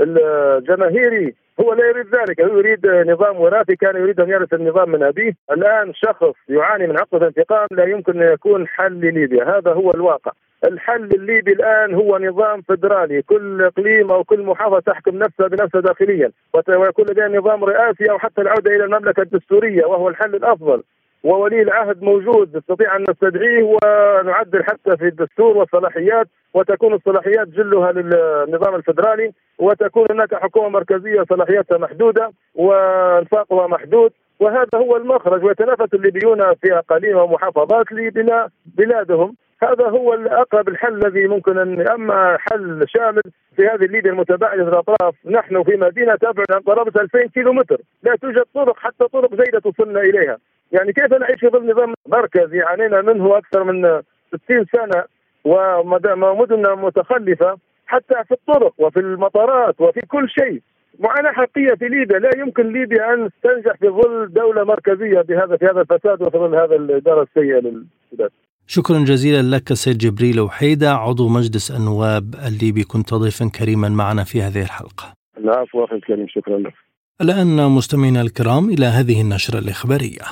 الجماهيري هو لا يريد ذلك هو يريد نظام وراثي كان يريد أن يرث النظام من أبيه. الآن شخص يعاني من عقدة انتقام لا يمكن أن يكون حل لليبيا هذا هو الواقع. الحل الليبي الآن هو نظام فدرالي كل إقليم أو كل محافظة تحكم نفسها بنفسها داخليا ويكون لديها نظام رئاسي أو حتى العودة إلى المملكة الدستورية وهو الحل الأفضل. وولي العهد موجود نستطيع أن نستدعيه ونعدل حتى في الدستور والصلاحيات وتكون الصلاحيات جلها للنظام الفدرالي وتكون هناك حكومة مركزية صلاحياتها محدودة وانفاقها محدود وهذا هو المخرج ويتنافس الليبيون في أقاليم ومحافظات لبناء بلادهم. هذا هو الأقرب الحل الذي ممكن أن أما حل شامل في هذه الليبيا المتباعدة الأطراف نحن في مدينة تبعد عن قرابة 2000 كيلو متر لا توجد طرق حتى طرق جيده توصلنا إليها. يعني كيف نعيش في ظل نظام مركزي عانينا منه أكثر من 60 سنة ومدن متخلفة حتى في الطرق وفي المطارات وفي كل شيء. معاناة حقيقية في ليبيا. لا يمكن ليبيا أن تنجح في ظل دولة مركزية بهذا في هذا الفساد وفي ظل هذا الإدارة السيئة للبلاد. شكرا جزيلا لك سيد جبريل وحيدة. عضو مجلس النواب الليبي كنت ضيفا كريما معنا في هذه الحلقة. العفو أخي الكريم شكرا لك. الآن مستمعينا الكرام إلى هذه النشرة الإخبارية.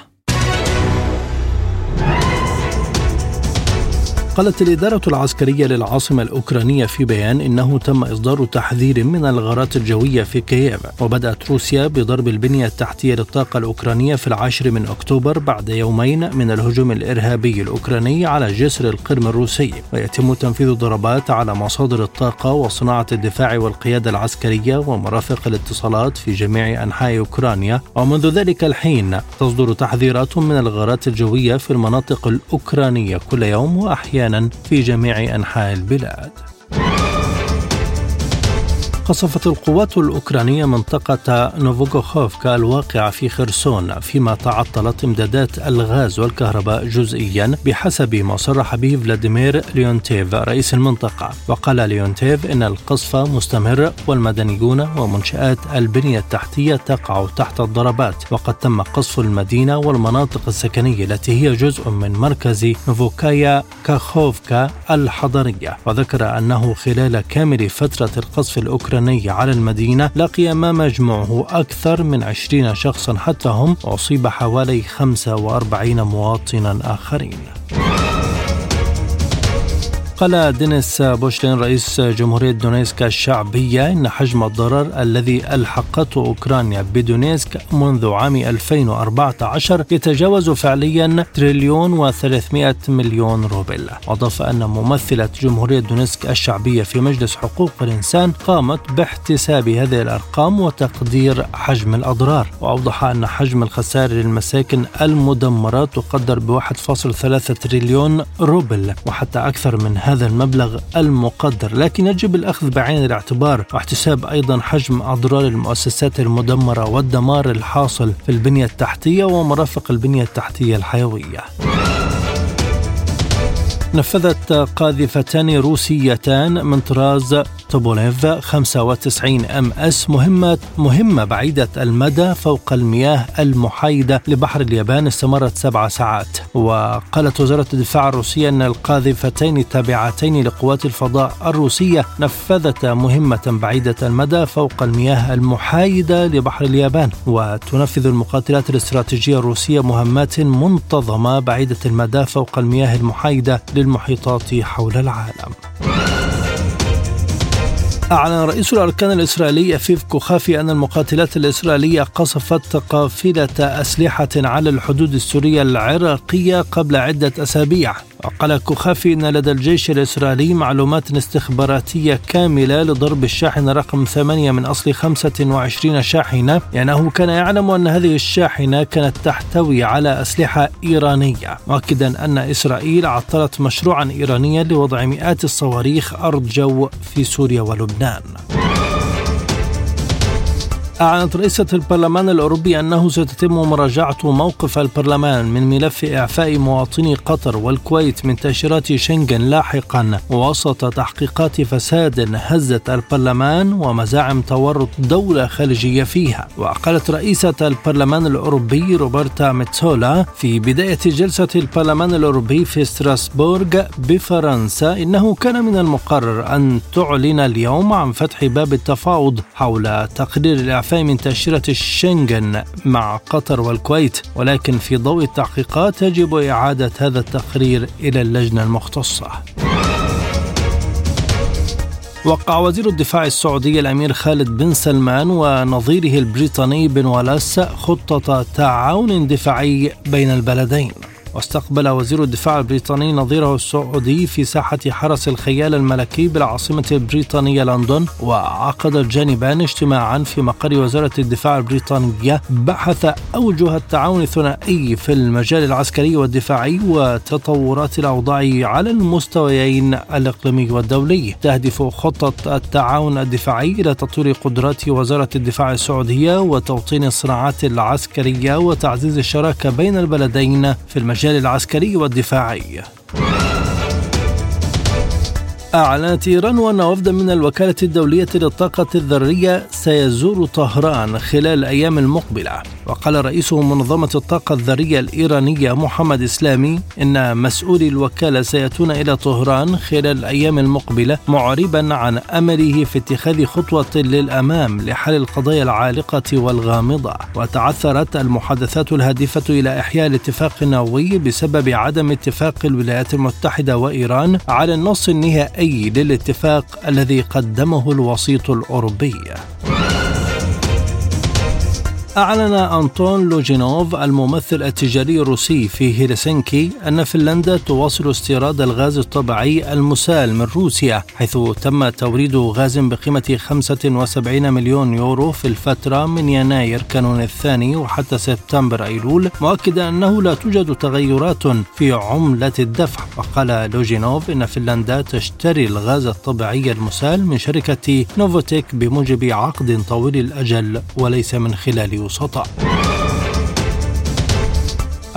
وقالت الإدارة العسكرية للعاصمة الأوكرانية في بيان إنه تم إصدار تحذير من الغارات الجوية في كييف. وبدأت روسيا بضرب البنية التحتية للطاقة الأوكرانية في العاشر من أكتوبر بعد يومين من الهجوم الإرهابي الأوكراني على جسر القرم الروسي. ويتم تنفيذ ضربات على مصادر الطاقة وصناعة الدفاع والقيادة العسكرية ومرافق الاتصالات في جميع أنحاء أوكرانيا. ومنذ ذلك الحين تصدر تحذيرات من الغارات الجوية في المناطق الأوكرانية كل يوم وأحيانا في جميع أنحاء البلاد. قصفت القوات الأوكرانية منطقة نوفايا كاخوفكا الواقعة في خرسون فيما تعطلت إمدادات الغاز والكهرباء جزئيا بحسب ما صرح به فلاديمير ليونتيف رئيس المنطقة. وقال ليونتيف إن القصف مستمر والمدنيون ومنشآت البنية التحتية تقع تحت الضربات. وقد تم قصف المدينة والمناطق السكنية التي هي جزء من مركز نوفايا كاخوفكا الحضرية. وذكر أنه خلال كامل فترة القصف الأوكراني الإيراني على المدينة لقي ما مجموعه أكثر من 20 شخصا حتى هم وأصيب حوالي 45 مواطنا آخرين. قال دينيس بوشلين رئيس جمهورية دونيتسك الشعبية إن حجم الضرر الذي ألحقته أوكرانيا بدونيتسك منذ عام 2014 يتجاوز فعليا تريليون و300 مليون روبل. وأضاف أن ممثلة جمهورية دونيتسك الشعبية في مجلس حقوق الإنسان قامت باحتساب هذه الأرقام وتقدير حجم الأضرار. وأوضح أن حجم الخسائر للمساكن المدمرة تقدر ب 1.3 تريليون روبل وحتى أكثر من هذا المبلغ المقدر لكن يجب الأخذ بعين الاعتبار واحتساب أيضا حجم أضرار المؤسسات المدمرة والدمار الحاصل في البنية التحتية ومرافق البنية التحتية الحيوية. نفذت قاذفتان روسيتان من طراز توبوليف 95 أم إس. مهمة مهمة بعيدة المدى فوق المياه المحايدة لبحر اليابان استمرت سبع ساعات. وقالت وزارة الدفاع الروسية أن القاذفتين التابعتين لقوات الفضاء الروسية نفذتا مهمة بعيدة المدى فوق المياه المحايدة لبحر اليابان. وتنفذ المقاتلات الاستراتيجية الروسية مهمات منتظمة بعيدة المدى فوق المياه المحايدة للمحيطات حول العالم. أعلن رئيس الأركان الإسرائيلي أفيف كوخافي أن المقاتلات الإسرائيلية قصفت قافلة أسلحة على الحدود السورية العراقية قبل عدة أسابيع. وقال كوخافي أن لدى الجيش الإسرائيلي معلومات استخباراتية كاملة لضرب الشاحنة رقم 8 من أصل 25 شاحنة. لأنه كان يعلم أن هذه الشاحنة كانت تحتوي على أسلحة إيرانية. مؤكدا أن إسرائيل عطلت مشروعا إيرانيا لوضع مئات الصواريخ أرض جو في سوريا ولبنان. أعلنت رئيسة البرلمان الأوروبي أنه ستتم مراجعة موقف البرلمان من ملف إعفاء مواطني قطر والكويت من تأشيرات شنغن لاحقا وسط تحقيقات فساد هزت البرلمان ومزاعم تورط دولة خارجية فيها. وقالت رئيسة البرلمان الأوروبي روبرتا ميتسولا في بداية جلسة البرلمان الأوروبي في ستراسبورغ بفرنسا إنه كان من المقرر أن تعلن اليوم عن فتح باب التفاوض حول تقرير الإعفاء الإعفاء من تأشيرة الشنغن مع قطر والكويت ولكن في ضوء التحقيقات يجب إعادة هذا التقرير إلى اللجنة المختصة. وقع وزير الدفاع السعودي الأمير خالد بن سلمان ونظيره البريطاني بن والاس خطة تعاون دفاعي بين البلدين. واستقبل وزير الدفاع البريطاني نظيره السعودي في ساحة حرس الخيال الملكي بالعاصمة البريطانية لندن وعقد الجانبان اجتماعا في مقر وزارة الدفاع البريطانية. بحث أوجه التعاون الثنائي في المجال العسكري والدفاعي وتطورات الأوضاع على المستويين الإقليمي والدولي. تهدف خطة التعاون الدفاعي إلى تطوير قدرات وزارة الدفاع السعودية وتوطين الصناعات العسكرية وتعزيز الشراكة بين البلدين في المجال المجال العسكري والدفاعي أعلنت إيران أن وفدا من الوكالة الدولية للطاقة الذرية سيزور طهران خلال الأيام المقبلة. وقال رئيس منظمة الطاقة الذرية الإيرانية محمد إسلامي إن مسؤولي الوكالة سيأتون إلى طهران خلال الأيام المقبلة معربا عن أمله في اتخاذ خطوة للأمام لحل القضايا العالقة والغامضة. وتعثرت المحادثات الهادفة إلى إحياء الاتفاق النووي بسبب عدم اتفاق الولايات المتحدة وإيران على النص النهائي النهائي للاتفاق الذي قدمه الوسيط الأوروبي. أعلن أنطون لوجينوف الممثل التجاري الروسي في هلسنكي أن فنلندا تواصل استيراد الغاز الطبيعي المسال من روسيا حيث تم توريد غاز بقيمة 75 مليون يورو في الفترة من يناير كانون الثاني وحتى سبتمبر أيلول مؤكدا أنه لا توجد تغيرات في عملة الدفع. وقال لوجينوف إن فنلندا تشتري الغاز الطبيعي المسال من شركة نوفوتيك بموجب عقد طويل الأجل وليس من خلال 서다.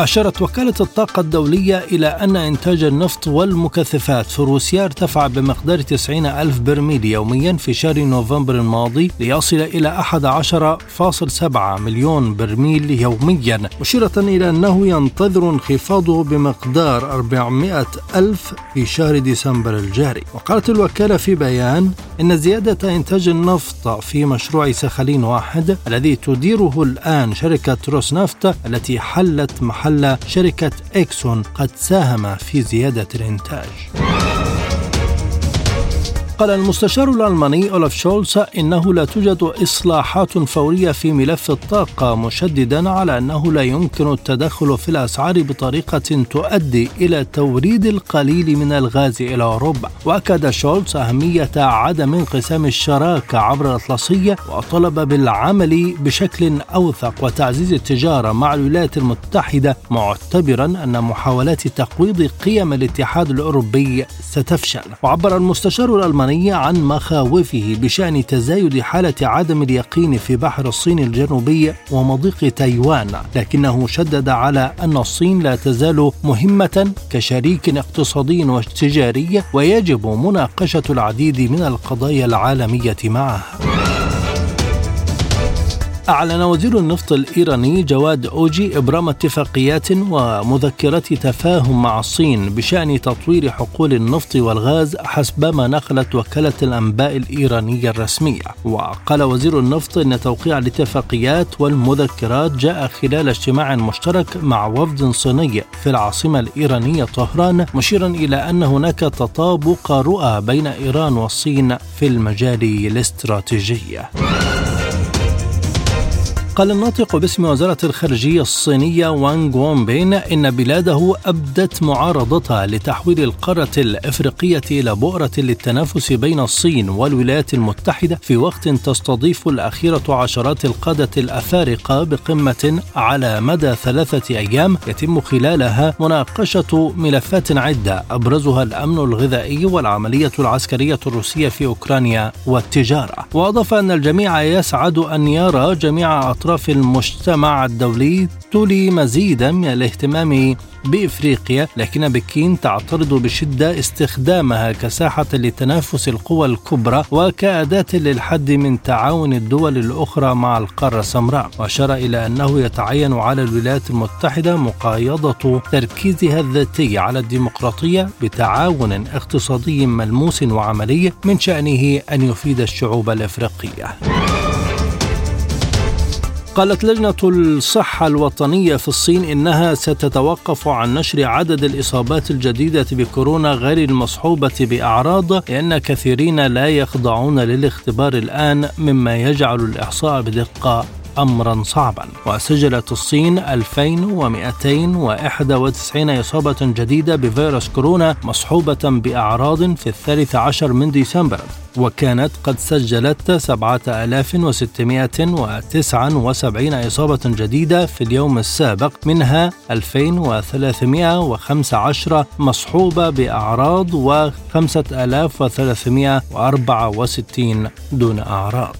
أشارت وكالة الطاقة الدولية إلى أن إنتاج النفط والمكثفات في روسيا ارتفع بمقدار 90 ألف برميل يوميا في شهر نوفمبر الماضي ليصل إلى 11.7 مليون برميل يوميا مشيرة إلى أنه ينتظر انخفاضه بمقدار 400 ألف في شهر ديسمبر الجاري. وقالت الوكالة في بيان إن زيادة إنتاج النفط في مشروع سخالين واحد الذي تديره الآن شركة روسنفط التي حلت محل محل شركة إكسون قد ساهم في زيادة الإنتاج. قال المستشار الألماني أولف شولز إنه لا توجد إصلاحات فورية في ملف الطاقة مشددا على أنه لا يمكن التدخل في الأسعار بطريقة تؤدي إلى توريد القليل من الغاز إلى أوروبا. وأكد شولز أهمية عدم انقسام الشراكة عبر الأطلسية وطلب بالعمل بشكل أوثق وتعزيز التجارة مع الولايات المتحدة معتبرا أن محاولات تقويض قيم الاتحاد الأوروبي ستفشل. وعبر المستشار الألماني الألمانية عن مخاوفه بشأن تزايد حالة عدم اليقين في بحر الصين الجنوبي ومضيق تايوان لكنه شدد على أن الصين لا تزال مهمة كشريك اقتصادي وتجاري ويجب مناقشة العديد من القضايا العالمية معها. أعلن وزير النفط الإيراني جواد أوجي إبرام اتفاقيات ومذكرات تفاهم مع الصين بشأن تطوير حقول النفط والغاز حسب ما نقلت وكالة الأنباء الإيرانية الرسمية. وقال وزير النفط أن توقيع الاتفاقيات والمذكرات جاء خلال اجتماع مشترك مع وفد صيني في العاصمة الإيرانية طهران مشيرا إلى أن هناك تطابق رؤى بين إيران والصين في المجال الاستراتيجي. قال الناطق باسم وزارة الخارجية الصينية وانغ وونبين إن بلاده أبدت معارضتها لتحويل القارة الإفريقية إلى بؤرة للتنافس بين الصين والولايات المتحدة في وقت تستضيف الأخيرة عشرات القادة الأفارقة بقمة على مدى ثلاثة أيام يتم خلالها مناقشة ملفات عدة أبرزها الأمن الغذائي والعملية العسكرية الروسية في أوكرانيا والتجارة. وأضاف أن الجميع يسعد أن يرى جميع أطراف المجتمع الدولي تولي مزيدا من الاهتمام بإفريقيا لكن بكين تعترض بشدة استخدامها كساحة لتنافس القوى الكبرى وكأداة للحد من تعاون الدول الأخرى مع القارة السمراء. وأشار إلى أنه يتعين على الولايات المتحدة مقايضة تركيزها الذاتي على الديمقراطية بتعاون اقتصادي ملموس وعملي من شأنه أن يفيد الشعوب الإفريقية. قالت لجنة الصحة الوطنية في الصين إنها ستتوقف عن نشر عدد الإصابات الجديدة بكورونا غير المصحوبة بأعراض لأن كثيرين لا يخضعون للاختبار الآن مما يجعل الإحصاء بدقة. أمرا صعبا. وسجلت الصين 2291 إصابة جديدة بفيروس كورونا مصحوبة بأعراض في الثالث عشر من ديسمبر. وكانت قد سجلت 7679 إصابة جديدة في اليوم السابق منها 2315 مصحوبة بأعراض و 5364 دون أعراض.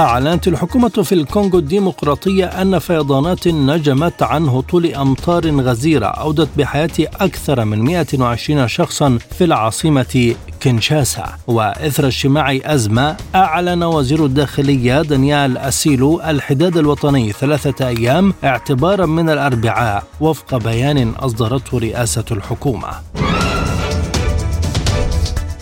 أعلنت الحكومة في الكونغو الديمقراطية أن فيضانات نجمت عن هطول أمطار غزيرة أودت بحياة أكثر من 120 شخصا في العاصمة كينشاسا. وإثر اجتماع أزمة أعلن وزير الداخلية دانيال أسيلو الحداد الوطني ثلاثة أيام اعتبارا من الأربعاء وفق بيان أصدرته رئاسة الحكومة.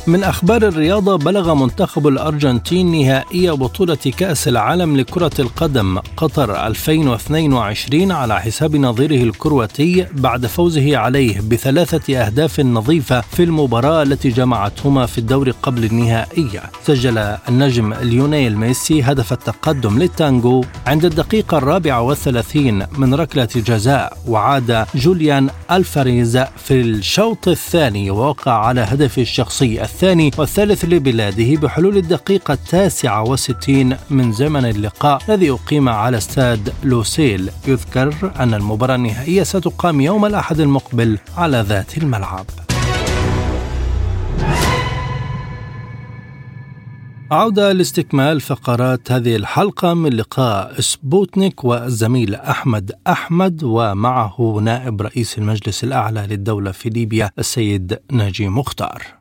من أخبار الرياضة بلغ منتخب الأرجنتين نهائي بطولة كأس العالم لكرة القدم قطر 2022 على حساب نظيره الكرواتي بعد فوزه عليه بثلاثة أهداف نظيفة في المباراة التي جمعتهما في الدور قبل النهائية سجل النجم ليونيل ميسي هدف التقدم للتانجو عند الدقيقة الرابعة والثلاثين من ركلة جزاء وعاد جوليان ألفاريز في الشوط الثاني ووقع على هدفه الشخصي الثاني. الثاني والثالث لبلاده بحلول الدقيقة التاسعة وستين من زمن اللقاء الذي أقيم على استاد لوسيل. يذكر أن المباراة النهائية ستقام يوم الأحد المقبل على ذات الملعب. عودة لاستكمال فقرات هذه الحلقة من لقاء سبوتنيك والزميل أحمد أحمد ومعه نائب رئيس المجلس الأعلى للدولة في ليبيا السيد ناجي مختار.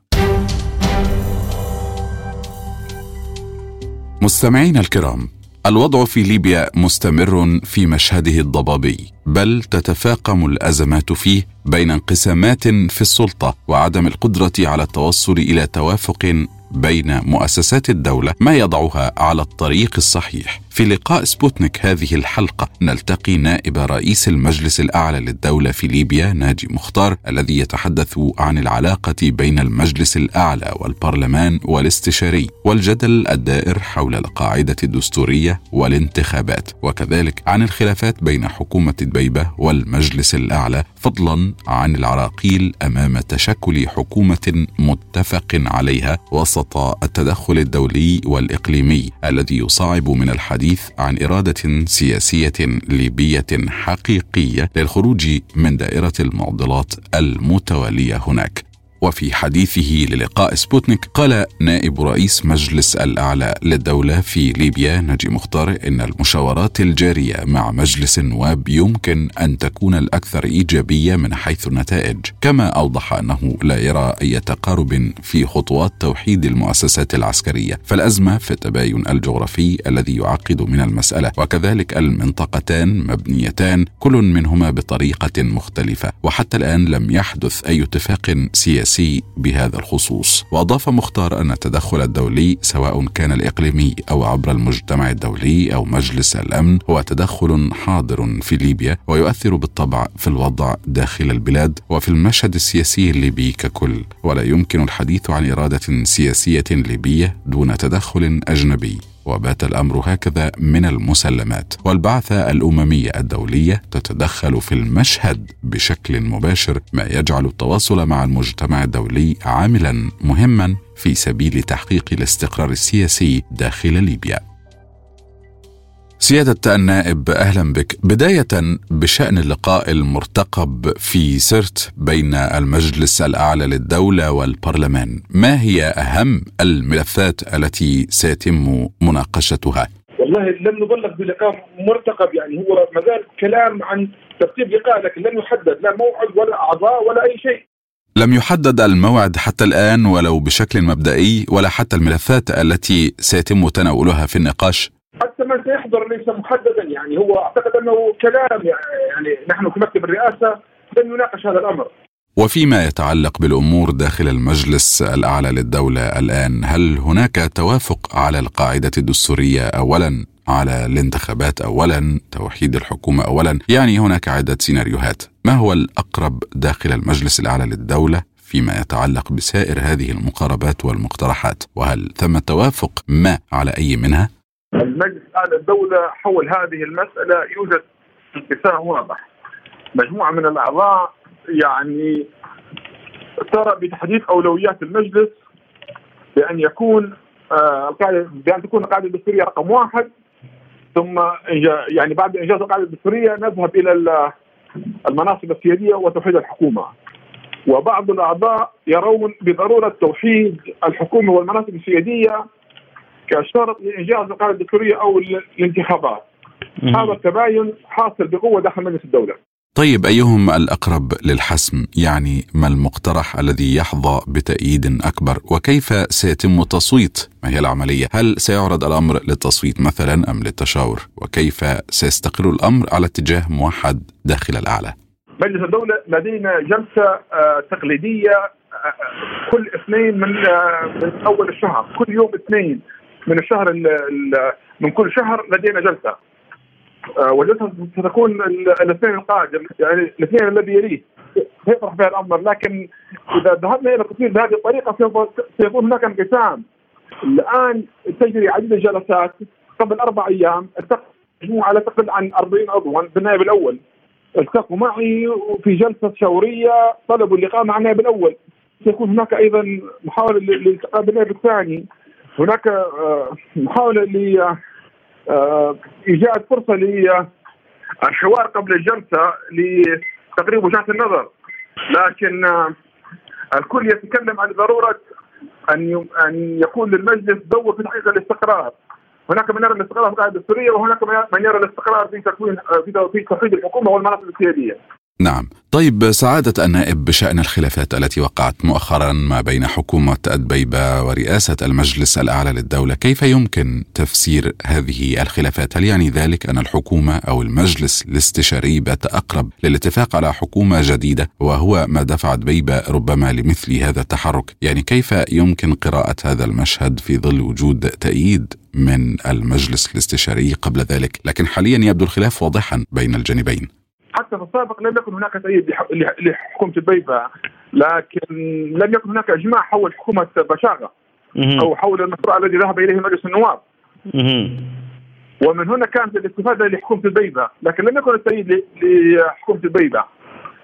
مستمعينا الكرام الوضع في ليبيا مستمر في مشهده الضبابي. بل تتفاقم الأزمات فيه بين انقسامات في السلطة وعدم القدرة على التوصل إلى توافق بين مؤسسات الدولة ما يضعها على الطريق الصحيح. في لقاء سبوتنيك هذه الحلقة نلتقي نائب رئيس المجلس الأعلى للدولة في ليبيا ناجي مختار الذي يتحدث عن العلاقة بين المجلس الأعلى والبرلمان والاستشاري والجدل الدائر حول القاعدة الدستورية والانتخابات وكذلك عن الخلافات بين حكومة البيبة والمجلس الأعلى فضلا عن العراقيل أمام تشكل حكومة متفق عليها وسط التدخل الدولي والإقليمي الذي يصعب من الحديث عن إرادة سياسية ليبية حقيقية للخروج من دائرة المعضلات المتوالية هناك. وفي حديثه للقاء سبوتنيك قال نائب رئيس مجلس الأعلى للدولة في ليبيا نجي مختار إن المشاورات الجارية مع مجلس النواب يمكن أن تكون الأكثر إيجابية من حيث النتائج. كما أوضح أنه لا يرى أي تقارب في خطوات توحيد المؤسسات العسكرية. فالأزمة في التباين الجغرافي الذي يعقد من المسألة وكذلك المنطقتان مبنيتان كل منهما بطريقة مختلفة وحتى الآن لم يحدث أي اتفاق سياسي. السياسي بهذا الخصوص. وأضاف مختار أن التدخل الدولي سواء كان الإقليمي أو عبر المجتمع الدولي أو مجلس الأمن هو تدخل حاضر في ليبيا ويؤثر بالطبع في الوضع داخل البلاد وفي المشهد السياسي الليبي ككل. ولا يمكن الحديث عن إرادة سياسية ليبية دون تدخل أجنبي. وبات الأمر هكذا من المسلمات. والبعثة الأممية الدولية تتدخل في المشهد بشكل مباشر ما يجعل التواصل مع المجتمع الدولي عاملا مهما في سبيل تحقيق الاستقرار السياسي داخل ليبيا. سيادة النائب أهلا بك. بداية بشأن اللقاء المرتقب في سرت بين المجلس الأعلى للدولة والبرلمان. ما هي أهم الملفات التي سيتم مناقشتها؟ والله لم نبلغ بلقاء مرتقب يعني هو مازال كلام عن ترتيب لقاء لكن لم يحدد. لا موعد ولا أعضاء ولا أي شيء. لم يحدد الموعد حتى الآن ولو بشكل مبدئي ولا حتى الملفات التي سيتم تناولها في النقاش. حتى من سيحضر ليس محددا يعني هو أعتقد أنه كلام يعني نحن كمكتب الرئاسة لن يناقش هذا الأمر. وفيما يتعلق بالأمور داخل المجلس الأعلى للدولة الآن هل هناك توافق على القاعدة الدستورية اولا على الانتخابات اولا توحيد الحكومة اولا؟ يعني هناك عدة سيناريوهات. ما هو الأقرب داخل المجلس الأعلى للدولة فيما يتعلق بسائر هذه المقاربات والمقترحات؟ وهل ثم توافق ما على أي منها؟ المجلس الاعلى الدولة حول هذه المسألة يوجد انقسام واضح. مجموعة من الأعضاء يعني ترى بتحديد أولويات المجلس بأن يكون آه القاعده بأن تكون القاعدة الدستورية رقم واحد ثم يعني بعد إنجاز القاعدة الدستورية نذهب إلى المناصب السيادية وتوحيد الحكومة. وبعض الأعضاء يرون بضرورة توحيد الحكومة والمناصب السيادية كشرط لإنجاز القاعدة الدستورية أو الانتخابات. هذا التباين حاصل بقوة داخل مجلس الدولة. طيب أيهم الأقرب للحسم؟ يعني ما المقترح الذي يحظى بتأييد أكبر؟ وكيف سيتم التصويت ما هي العملية؟ هل سيعرض الأمر للتصويت مثلا أم للتشاور؟ وكيف سيستقر الأمر على اتجاه موحد داخل الأعلى؟ مجلس الدولة لدينا جلسة آه، تقليدية آه، كل اثنين من آه، من أول الشهر. كل يوم اثنين. من الشهر من كل شهر لدينا جلسة. آه، وجدتها ستكون الاثنين القادم يعني الاثنين الذي يليه. سيطرح فيها الأمر؟ لكن إذا ذهبنا إلى التصوير بهذه الطريقة سيكون هناك انقسام. الآن تجري عدد الجلسات قبل أربع أيام. التقى مجموعة تقل عن 40 عضوا بالنائب الأول التقوا معي في جلسة شوريه طلبوا اللقاء مع النائب الأول سيكون هناك أيضا محاولة للالتقاء بالنائب الثاني هناك آه، محاولة آه، إيجاد فرصة للحوار قبل الجلسة لتقريب وجهات النظر لكن آه، الكل يتكلم عن ضرورة أن أن يكون للمجلس دور في تحقيق الاستقرار هناك من يرى الاستقرار في القاعدة الدستوريه وهناك من يرى الاستقرار في تكوين آه، في توحيد الحكومة والمناصب السيادية. نعم. طيب سعادة النائب بشأن الخلافات التي وقعت مؤخرا ما بين حكومة أدبيبة ورئاسة المجلس الأعلى للدولة كيف يمكن تفسير هذه الخلافات؟ هل يعني ذلك أن الحكومة أو المجلس الاستشاري بات أقرب للاتفاق على حكومة جديدة وهو ما دفع أدبيبة ربما لمثل هذا التحرك؟ يعني كيف يمكن قراءة هذا المشهد في ظل وجود تأييد من المجلس الاستشاري قبل ذلك؟ لكن حاليا يبدو الخلاف واضحا بين الجانبين. حتى في السابق لم يكن هناك تأييد لحكومة البيبة لكن لم يكن هناك إجماع حول حكومة بشاغة أو حول المشروع الذي ذهب إليه مجلس النواب. ومن هنا كانت الاستفادة لحكومة البيبة لكن لم يكن التأييد لحكومة البيبة.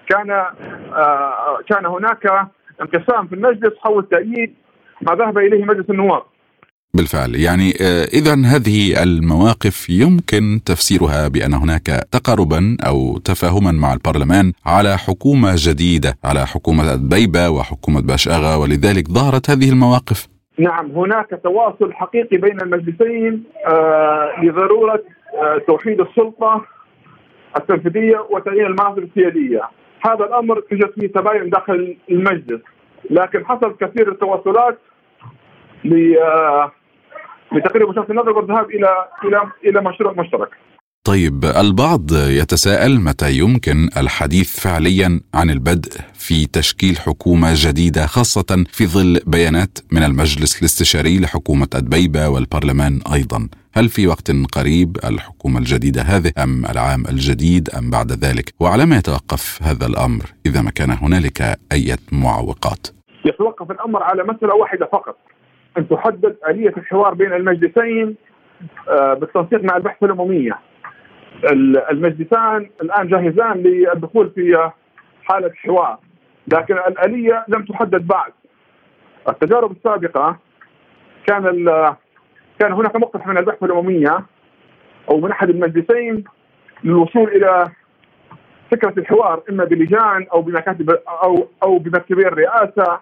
كان آه كان هناك انقسام في المجلس حول تأييد ما ذهب إليه مجلس النواب. بالفعل. يعني آه، اذا هذه المواقف يمكن تفسيرها بأن هناك تقاربا أو تفاهما مع البرلمان على حكومة جديدة على حكومة الدبيبه وحكومة باشاغا ولذلك ظهرت هذه المواقف. نعم هناك تواصل حقيقي بين المجلسين آه لضرورة آه توحيد السلطة التنفيذية وتغيير المناصب السيادية. هذا الأمر يوجد فيه تباين داخل المجلس. لكن حصل كثير التواصلات لتقريب وجهات النظر والذهاب إلى إلى إلى مشروع مشترك. طيب البعض يتساءل متى يمكن الحديث فعليا عن البدء في تشكيل حكومة جديدة خاصة في ظل بيانات من المجلس الاستشاري لحكومة أدبيبة والبرلمان أيضا. هل في وقت قريب الحكومة الجديدة هذه أم العام الجديد أم بعد ذلك؟ وعلى ما يتوقف هذا الأمر إذا ما كان هنالك أي معوقات؟ يتوقف الأمر على مسألة واحدة فقط أن تحدد آلية الحوار بين المجلسين آه، بالتنسيق مع البحث العمومية. المجلسان الآن جاهزان للدخول في حالة حوار لكن الآلية لم تحدد بعد. التجارب السابقة كان كان هناك مقترح من البحث العمومية أو من أحد المجلسين للوصول إلى فكرة الحوار إما بلجان أو بمكاتب أو أو بمكتبي الرئاسة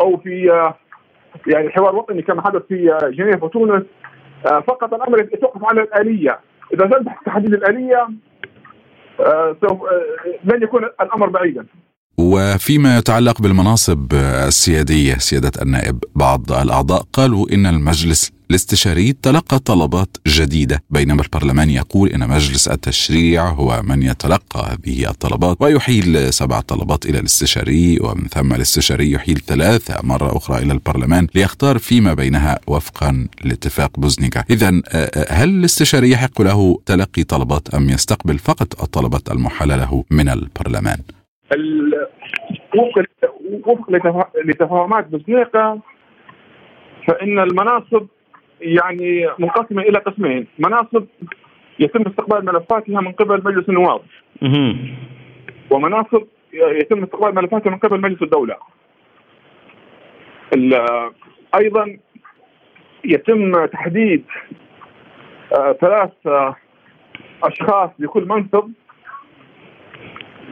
أو في يعني حوار وطني كما حدث في جنيف وتونس. آه، فقط الأمر يتوقف على الآلية. إذا تم تحديد الآلية آه، آه، لن يكون الأمر بعيدا. وفيما يتعلق بالمناصب السيادية سيادة النائب بعض الأعضاء قالوا إن المجلس الاستشاري تلقى طلبات جديدة بينما البرلمان يقول إن مجلس التشريع هو من يتلقى هذه الطلبات ويحيل سبع طلبات إلى الاستشاري ومن ثم الاستشاري يحيل ثلاثة مرة أخرى إلى البرلمان ليختار فيما بينها وفقا لاتفاق بوزنيكا إذا هل الاستشاري يحق له تلقي طلبات أم يستقبل فقط الطلبات المحالة له من البرلمان؟ وفق لتفاهمات بوزنيكا فإن المناصب يعني منقسمة إلى قسمين، مناصب يتم استقبال ملفاتها من قبل مجلس النواب. ومناصب يتم استقبال ملفاتها من قبل مجلس الدولة. أيضا يتم تحديد آه، ثلاث آه، أشخاص لكل منصب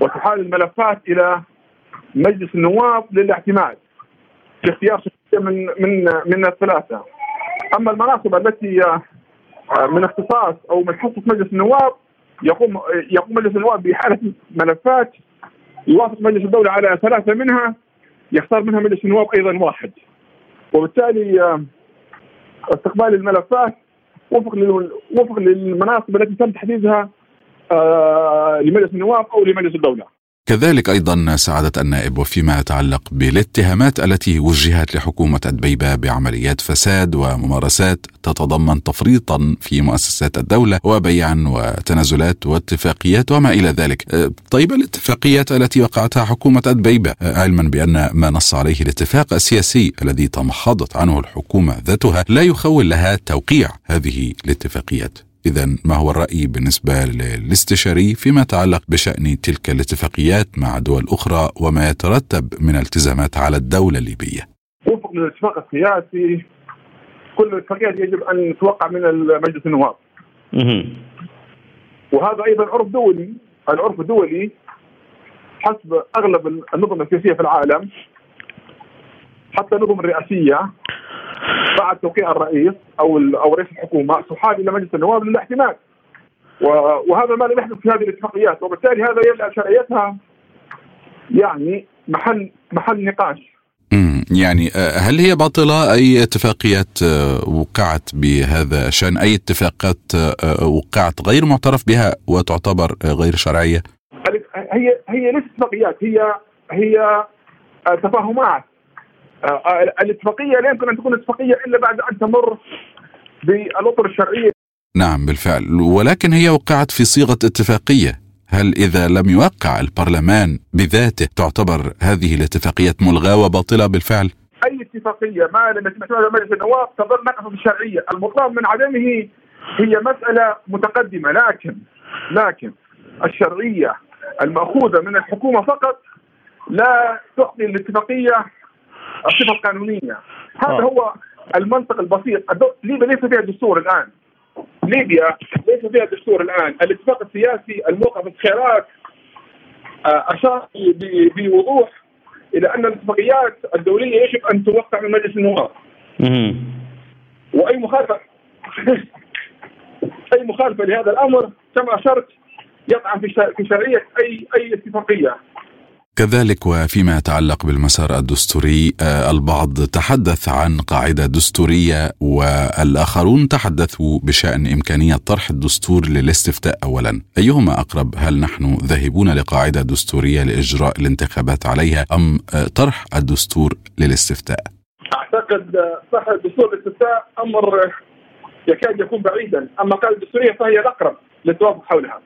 وتحال الملفات إلى مجلس النواب للاعتماد في اختيار من من من الثلاثة. أما المناصب التي من اختصاص أو من حصه مجلس النواب يقوم يقوم مجلس النواب بحاله ملفات يوافق مجلس الدولة على ثلاثة منها يختار منها مجلس النواب أيضا واحد. وبالتالي استقبال الملفات وفق وفق للمناصب التي تم تحديدها آه، لمجلس النواب أو لمجلس الدولة. كذلك أيضا سعاده النائب وفيما يتعلق بالاتهامات التي وجهت لحكومة ادبيبه بعمليات فساد وممارسات تتضمن تفريطا في مؤسسات الدولة وبيعا وتنازلات واتفاقيات وما إلى ذلك. أه، طيب الاتفاقيات التي وقعتها حكومة ادبيبه أه، علما بأن ما نص عليه الاتفاق السياسي الذي تمحضت عنه الحكومة ذاتها لا يخول لها توقيع هذه الاتفاقيات. إذا ما هو الرأي بالنسبة للاستشاري فيما يتعلق بشأن تلك الاتفاقيات مع دول أخرى وما يترتب من التزامات على الدولة الليبية؟ وفق الاتفاق السياسي. كل الاتفاقيات يجب أن توقع من مجلس النواب. وهذا أيضا عرف دولي. العرف الدولي حسب أغلب النظم السياسية في العالم حتى النظم الرئاسية بعد توقيع الرئيس أو أو رئيس الحكومة تحال إلى مجلس النواب للاحتمال. وهذا ما لم يحدث في هذه الاتفاقيات وبالتالي هذا يجعل شرعيتها يعني محل محل نقاش. يعني آه، هل هي باطلة؟ أي اتفاقيات آه، وقعت بهذا الشأن؟ أي اتفاقات آه، وقعت غير معترف بها وتعتبر غير شرعية؟ هي هي ليست اتفاقيات هي هي تفاهمات. الاتفاقية لا يمكن أن تكون اتفاقية إلا بعد أن تمر بالأطر الشرعية. نعم بالفعل. ولكن هي وقعت في صيغة اتفاقية. هل إذا لم يوقع البرلمان بذاته تعتبر هذه الاتفاقيات ملغاة وباطلة بالفعل؟ أي اتفاقية؟ ما لم يتم مجلس النواب. تظل ناقصه الشرعية، المطلوب من عدمه هي مسألة متقدمة. لكن لكن الشرعية المأخوذة من الحكومة فقط لا تعطي الاتفاقية الصفة القانونية. هذا آه. هو المنطق البسيط. ليبيا ليس فيها دستور الآن. ليبيا ليس فيها دستور الآن. الاتفاق السياسي الموقع الخيارات آه، أشار بوضوح إلى أن الاتفاقيات الدولية يجب أن توقع من مجلس النواب. وأي مخالفه أي مخالفة لهذا الأمر كما أشرت يطعن في شرعية اي أي اتفاقية. كذلك وفيما يتعلق بالمسار الدستوري آه، البعض تحدث عن قاعدة دستورية والآخرون تحدثوا بشأن إمكانية طرح الدستور للاستفتاء اولا، أيهما أقرب؟ هل نحن ذاهبون لقاعدة دستورية لإجراء الانتخابات عليها أم آه، طرح الدستور للاستفتاء؟ أعتقد طرح الدستور للاستفتاء أمر يكاد يكون بعيدا، أما القاعده الدستوريه فهي الأقرب للتوافق حولها.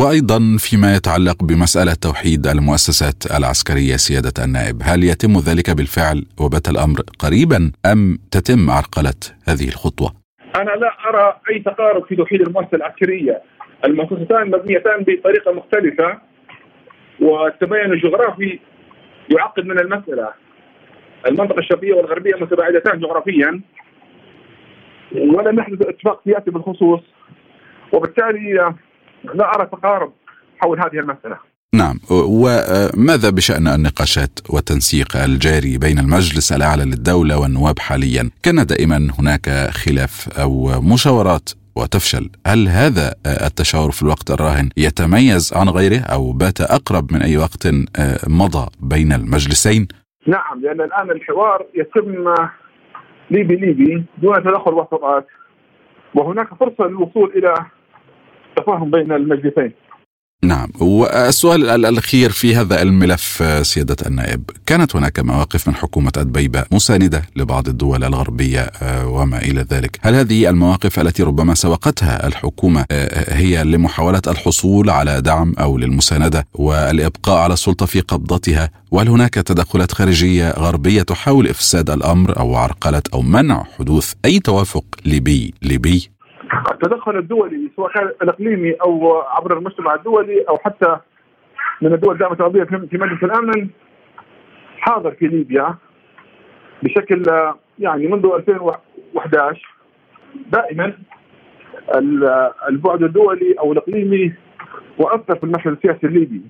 وأيضا فيما يتعلق بمسألة توحيد المؤسسات العسكرية سيادة النائب، هل يتم ذلك بالفعل وبات الأمر قريبا أم تتم عرقلة هذه الخطوة؟ أنا لا أرى أي تقارب في توحيد المؤسسة العسكرية، المؤسستان مبنيتان بطريقة مختلفة والتباين الجغرافي يعقد من المسألة. المنطقة الشرقية والغربية متباعدتان جغرافيا ولم يحدث اتفاق سياسي بالخصوص وبالتالي لا أرى تقارب حول هذه المسألة. نعم. وماذا بشأن النقاشات والتنسيق الجاري بين المجلس الأعلى للدولة والنواب حاليا؟ كان دائما هناك خلاف أو مشاورات وتفشل. هل هذا التشاور في الوقت الراهن يتميز عن غيره أو بات أقرب من أي وقت مضى بين المجلسين؟ نعم لأن الآن الحوار يتم ليبي ليبي دون تدخل وسطات وهناك فرصة للوصول إلى تفاهم بين المجلسين. نعم. والسؤال الأخير في هذا الملف سيادة النائب كانت هناك مواقف من حكومة أدبيبة مساندة لبعض الدول الغربية آه، وما إلى ذلك. هل هذه المواقف التي ربما سبقتها الحكومة آه، هي لمحاولة الحصول على دعم أو للمساندة والإبقاء على السلطة في قبضتها؟ وهل هناك تدخلات خارجية غربية تحاول إفساد الأمر أو عرقلة أو منع حدوث أي توافق ليبي ليبي؟ التدخل الدولي سواء كان الإقليمي أو عبر المجتمع الدولي أو حتى من الدول الداعمه العربيه في مجلس الأمن حاضر في ليبيا بشكل يعني منذ 2011 دائما البعد الدولي أو الإقليمي واثر في المشهد السياسي الليبي.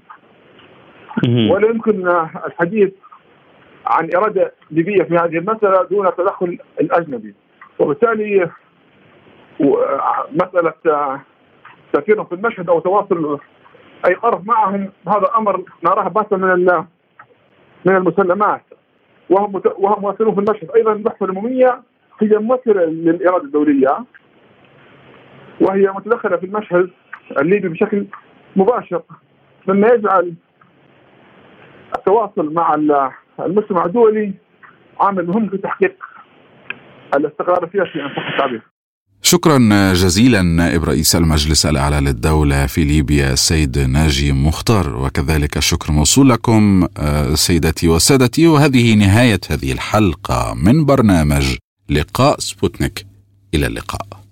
ولا يمكن الحديث عن إرادة ليبية في هذه المسألة دون التدخل الأجنبي. وبالتالي مساله تأثيرهم في المشهد أو تواصل أي طرف معهم هذا أمر نراه باسا من من المسلمات وهم وهم مؤثرون في المشهد أيضا البحث العموميه هي ممثله للإرادة الدولية وهي متدخلة في المشهد الليبي بشكل مباشر مما يجعل التواصل مع المجتمع الدولي عامل مهم في تحقيق الاستقرار السياسي ان صح التعبير. شكرا جزيلا نائب رئيس المجلس الأعلى للدولة في ليبيا السيد ناجي مختار. وكذلك الشكر موصول لكم آه، سيدتي وسادتي. وهذه نهاية هذه الحلقة من برنامج لقاء سبوتنيك. إلى اللقاء.